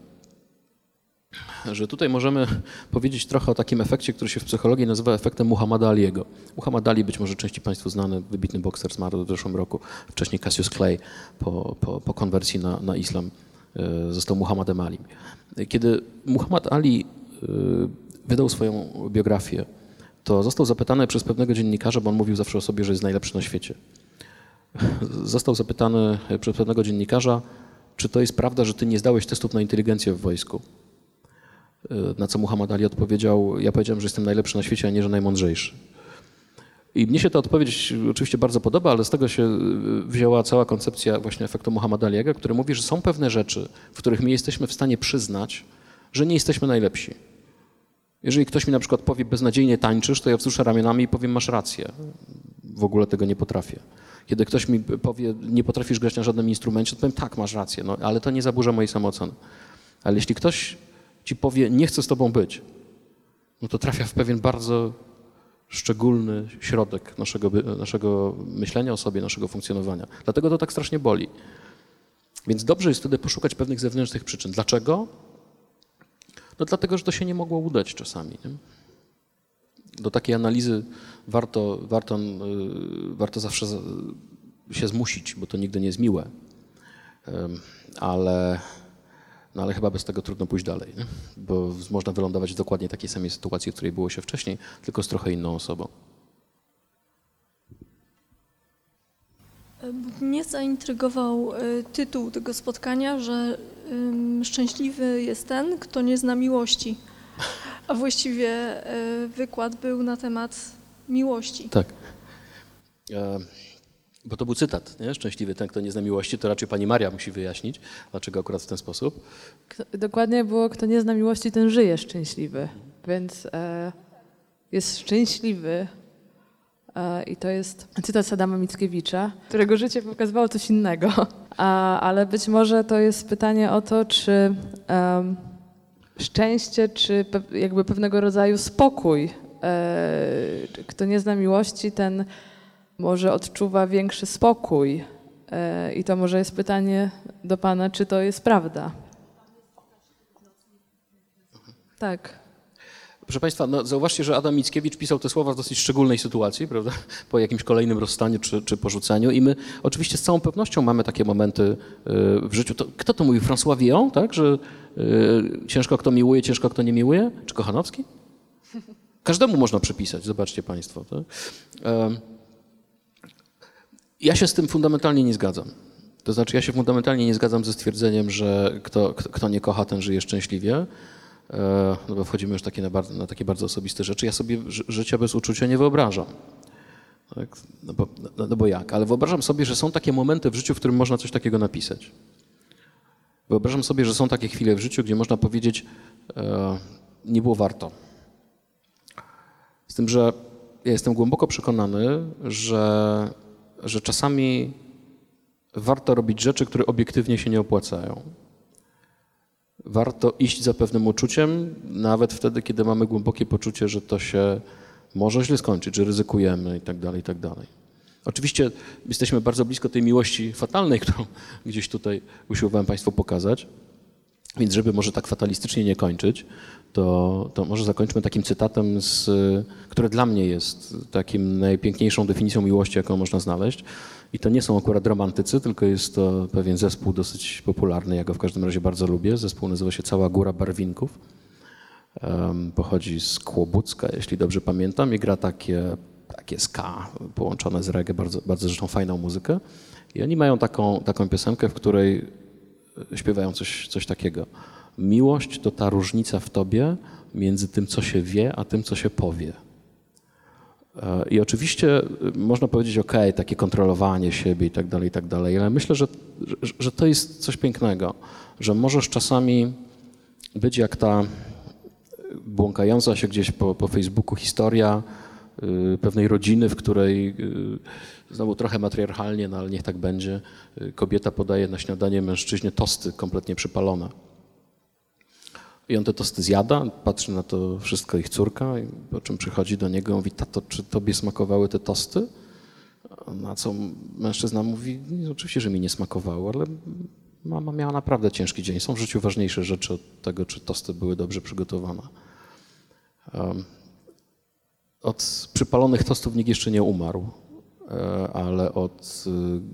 że tutaj możemy powiedzieć trochę o takim efekcie, który się w psychologii nazywa efektem Muhammada Aliego. Muhammad Ali, być może części Państwu znany, wybitny bokser zmarł w zeszłym roku, wcześniej Cassius Clay po, po, po konwersji na, na islam e, został Muhammadem Ali. Kiedy Muhammad Ali e, wydał swoją biografię, to został zapytany przez pewnego dziennikarza, bo on mówił zawsze o sobie, że jest najlepszy na świecie. Został zapytany przez pewnego dziennikarza, czy to jest prawda, że ty nie zdałeś testów na inteligencję w wojsku. Na co Muhammad Ali odpowiedział, ja powiedziałem, że jestem najlepszy na świecie, a nie, że najmądrzejszy. I mnie się ta odpowiedź oczywiście bardzo podoba, ale z tego się y, wzięła cała koncepcja właśnie efektu Muhammad Aliego, który mówi, że są pewne rzeczy, w których my jesteśmy w stanie przyznać, że nie jesteśmy najlepsi. Jeżeli ktoś mi na przykład powie, beznadziejnie tańczysz, to ja wzruszę ramionami i powiem, masz rację. W ogóle tego nie potrafię. Kiedy ktoś mi powie, nie potrafisz grać na żadnym instrumencie, to powiem, tak, masz rację, no, ale to nie zaburza mojej samooceny. Ale jeśli ktoś ci powie, nie chcę z tobą być, no to trafia w pewien bardzo szczególny środek naszego, naszego myślenia o sobie, naszego funkcjonowania. Dlatego to tak strasznie boli. Więc dobrze jest wtedy poszukać pewnych zewnętrznych przyczyn. Dlaczego? No dlatego, że to się nie mogło udać czasami. Nie? Do takiej analizy warto, warto, yy, warto zawsze się zmusić, bo to nigdy nie jest miłe. Ale, no ale chyba bez tego trudno pójść dalej, nie? bo można wylądować w dokładnie takiej samej sytuacji, w której było się wcześniej, tylko z trochę inną osobą. Mnie zaintrygował y, tytuł tego spotkania, że szczęśliwy jest ten, kto nie zna miłości. A właściwie y, wykład był na temat miłości. Tak. Bo to był cytat, nie? Szczęśliwy ten, kto nie zna miłości, to raczej pani Maria musi wyjaśnić, dlaczego akurat w ten sposób. Kto, dokładnie było, kto nie zna miłości, ten żyje szczęśliwy. Więc e, jest szczęśliwy, E, I to jest cytat Sadama Mickiewicza, którego życie pokazywało coś innego. A, ale być może to jest pytanie o to, czy szczęście, czy pe, jakby pewnego rodzaju spokój. E, kto nie zna miłości, ten może odczuwa większy spokój. E, I to może jest pytanie do Pana, czy to jest prawda. Tak. Proszę Państwa, no zauważcie, że Adam Mickiewicz pisał te słowa w dosyć szczególnej sytuacji, prawda? Po jakimś kolejnym rozstaniu czy, czy porzuceniu i my oczywiście z całą pewnością mamy takie momenty y, w życiu. To, kto to mówił? François Villon, tak? Że y, ciężko kto miłuje, ciężko kto nie miłuje? Czy Kochanowski? Każdemu można przypisać, zobaczcie Państwo. Tak? Ja się z tym fundamentalnie nie zgadzam. To znaczy, ja się fundamentalnie nie zgadzam ze stwierdzeniem, że kto, kto nie kocha, ten żyje szczęśliwie. E, no bo wchodzimy już takie na, bardzo, na, takie bardzo osobiste rzeczy. Ja sobie życia bez uczucia nie wyobrażam. Tak? No, bo, no, no bo jak? Ale wyobrażam sobie, że są takie momenty w życiu, w którym można coś takiego napisać. Wyobrażam sobie, że są takie chwile w życiu, gdzie można powiedzieć, e, nie było warto. Z tym, że ja jestem głęboko przekonany, że, że czasami warto robić rzeczy, które obiektywnie się nie opłacają warto iść za pewnym uczuciem, nawet wtedy, kiedy mamy głębokie poczucie, że to się może źle skończyć, że ryzykujemy i tak dalej, i tak. Oczywiście jesteśmy bardzo blisko tej miłości fatalnej, którą gdzieś tutaj usiłowałem Państwu pokazać. Więc żeby może tak fatalistycznie nie kończyć, to, to może zakończmy takim cytatem, z, który dla mnie jest takim najpiękniejszą definicją miłości, jaką można znaleźć. I to nie są akurat romantycy, tylko jest to pewien zespół dosyć popularny, ja go w każdym razie bardzo lubię. Zespół nazywa się Cała Góra Barwinków. Um, pochodzi z Kłobucka, jeśli dobrze pamiętam, i gra takie, takie ska połączone z reggae, bardzo, bardzo zresztą fajną muzykę. I oni mają taką, taką piosenkę, w której śpiewają coś, coś takiego. Miłość to ta różnica w tobie między tym, co się wie, a tym, co się powie. E, I oczywiście y, można powiedzieć, ok, takie kontrolowanie siebie i tak dalej, i tak dalej, ale myślę, że, że, że to jest coś pięknego, że możesz czasami być jak ta błąkająca się gdzieś po, po Facebooku historia y, pewnej rodziny, w której y, znowu trochę matriarchalnie, no ale niech tak będzie, kobieta podaje na śniadanie mężczyźnie tosty kompletnie przypalone. I on te tosty zjada, patrzy na to wszystko ich córka, po czym przychodzi do niego i mówi, tato, czy tobie smakowały te tosty? Na co mężczyzna mówi, oczywiście, że mi nie smakowało, ale mama miała naprawdę ciężki dzień. Są w życiu ważniejsze rzeczy od tego, czy tosty były dobrze przygotowane. Od przypalonych tostów nikt jeszcze nie umarł, ale od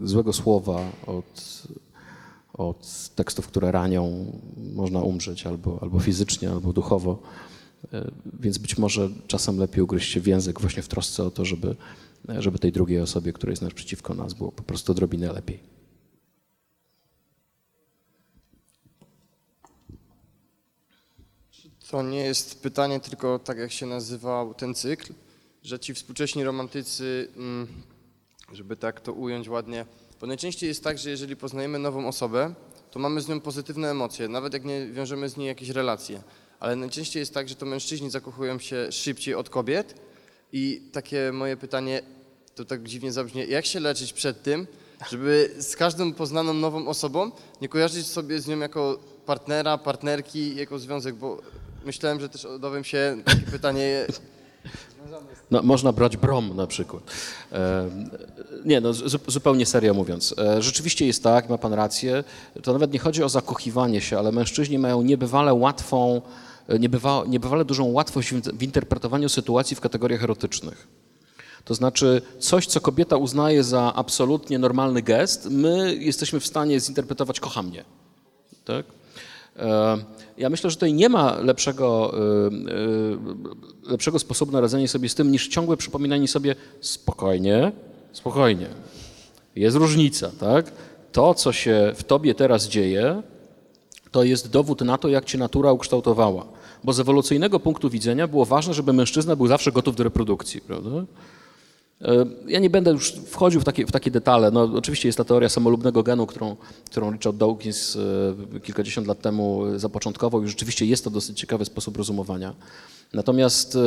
y, złego słowa, od od tekstów, które ranią, można umrzeć albo, albo fizycznie, albo duchowo. E, Więc być może czasem lepiej ugryźć się w język właśnie w trosce o to, żeby, żeby tej drugiej osobie, która jest naprzeciwko nas, było po prostu odrobinę lepiej. To nie jest pytanie tylko tak, jak się nazywał ten cykl, że ci współcześni romantycy, mm, żeby tak to ująć ładnie, bo najczęściej jest tak, że jeżeli poznajemy nową osobę, to mamy z nią pozytywne emocje, nawet jak nie wiążemy z niej jakieś relacje. Ale najczęściej jest tak, że to mężczyźni zakochują się szybciej od kobiet i takie moje pytanie, to tak dziwnie zabrzmi, jak się leczyć przed tym, żeby z każdą poznaną nową osobą nie kojarzyć sobie z nią jako partnera, partnerki, jako związek, bo myślałem, że też dowiem się takie pytanie, No, można brać brom na przykład. E, nie, no zu, zupełnie serio mówiąc. E, rzeczywiście jest tak, ma pan rację. To nawet nie chodzi o zakochiwanie się, ale mężczyźni mają niebywale łatwą, e, niebywa, niebywale dużą łatwość w, interpretowaniu sytuacji w kategoriach erotycznych. To znaczy coś, co kobieta uznaje za absolutnie normalny gest, my jesteśmy w stanie zinterpretować kocha mnie. Tak? Ja myślę, że tutaj nie ma lepszego, e, e, lepszego sposobu na radzenie sobie z tym, niż ciągłe przypominanie sobie spokojnie, spokojnie. Jest różnica, tak? To, co się w tobie teraz dzieje, to jest dowód na to, jak cię natura ukształtowała. Bo z ewolucyjnego punktu widzenia było ważne, żeby mężczyzna był zawsze gotów do reprodukcji, prawda? E, Ja nie będę już wchodził w takie, w takie detale. No, oczywiście jest ta teoria samolubnego genu, którą, którą Richard Dawkins e, kilkadziesiąt lat temu zapoczątkował i rzeczywiście jest to dosyć ciekawy sposób rozumowania. Natomiast e,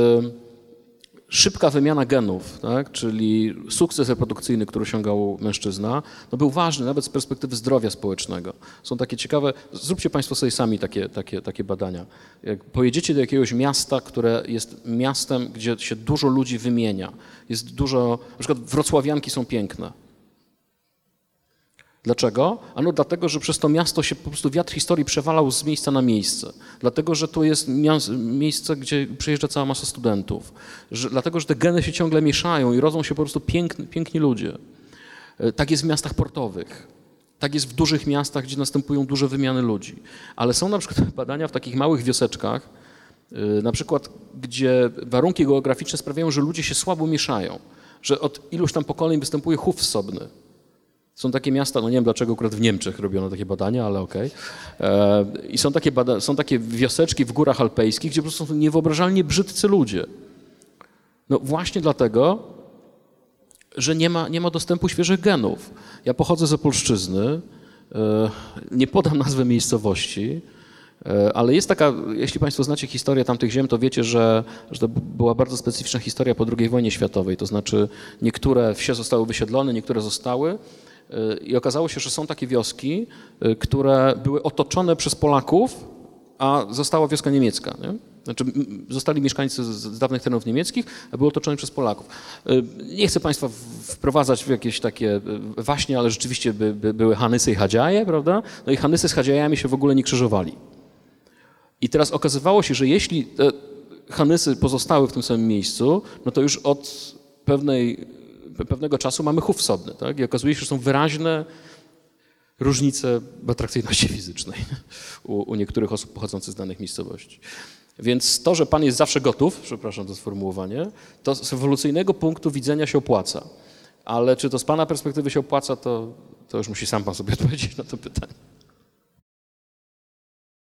szybka wymiana genów, tak, czyli sukces reprodukcyjny, który osiągał mężczyzna, no był ważny nawet z perspektywy zdrowia społecznego. Są takie ciekawe, zróbcie Państwo sobie sami takie, takie, takie badania. Jak pojedziecie do jakiegoś miasta, które jest miastem, gdzie się dużo ludzi wymienia, jest dużo, na przykład wrocławianki są piękne. Dlaczego? Ano dlatego, że przez to miasto się po prostu wiatr historii przewalał z miejsca na miejsce. Dlatego, że to jest miejsce, gdzie przyjeżdża cała masa studentów. Że, dlatego, że te geny się ciągle mieszają i rodzą się po prostu piękni, piękni ludzie. E, Tak jest w miastach portowych. Tak jest w dużych miastach, gdzie następują duże wymiany ludzi. Ale są na przykład badania w takich małych wioseczkach, y, na przykład, gdzie warunki geograficzne sprawiają, że ludzie się słabo mieszają, że od iluś tam pokoleń występuje chów wsobny. Są takie miasta, no nie wiem dlaczego akurat w Niemczech robiono takie badania, ale okej. E, I są takie, bada- są takie wioseczki w górach alpejskich, gdzie po prostu są niewyobrażalnie brzydcy ludzie. No właśnie dlatego, że nie ma, nie ma dostępu świeżych genów. Ja pochodzę z Opolszczyzny, e, nie podam nazwy miejscowości, e, ale jest taka, jeśli Państwo znacie historię tamtych ziem, to wiecie, że, że to była bardzo specyficzna historia po II wojnie światowej. To znaczy niektóre wsie zostały wysiedlone, niektóre zostały i okazało się, że są takie wioski, e, które były otoczone przez Polaków, a została wioska niemiecka. Nie? Znaczy, zostali mieszkańcy z, dawnych terenów niemieckich, a były otoczone przez Polaków. Y, Nie chcę Państwa wprowadzać w jakieś takie y, waśnie, ale rzeczywiście by, by były Hanysy i Hadziaje, prawda? No i Hanysy z Hadziajami się w ogóle nie krzyżowali. I teraz okazywało się, że jeśli Hanysy pozostały w tym samym miejscu, no to już od pewnej, pe- pewnego czasu mamy chów wsobny. Tak? I okazuje się, że są wyraźne różnice atrakcyjności fizycznej u, u niektórych osób pochodzących z danych miejscowości. Więc to, że Pan jest zawsze gotów, przepraszam za sformułowanie, to z ewolucyjnego punktu widzenia się opłaca. Ale czy to z Pana perspektywy się opłaca, to, to już musi sam Pan sobie odpowiedzieć na to pytanie.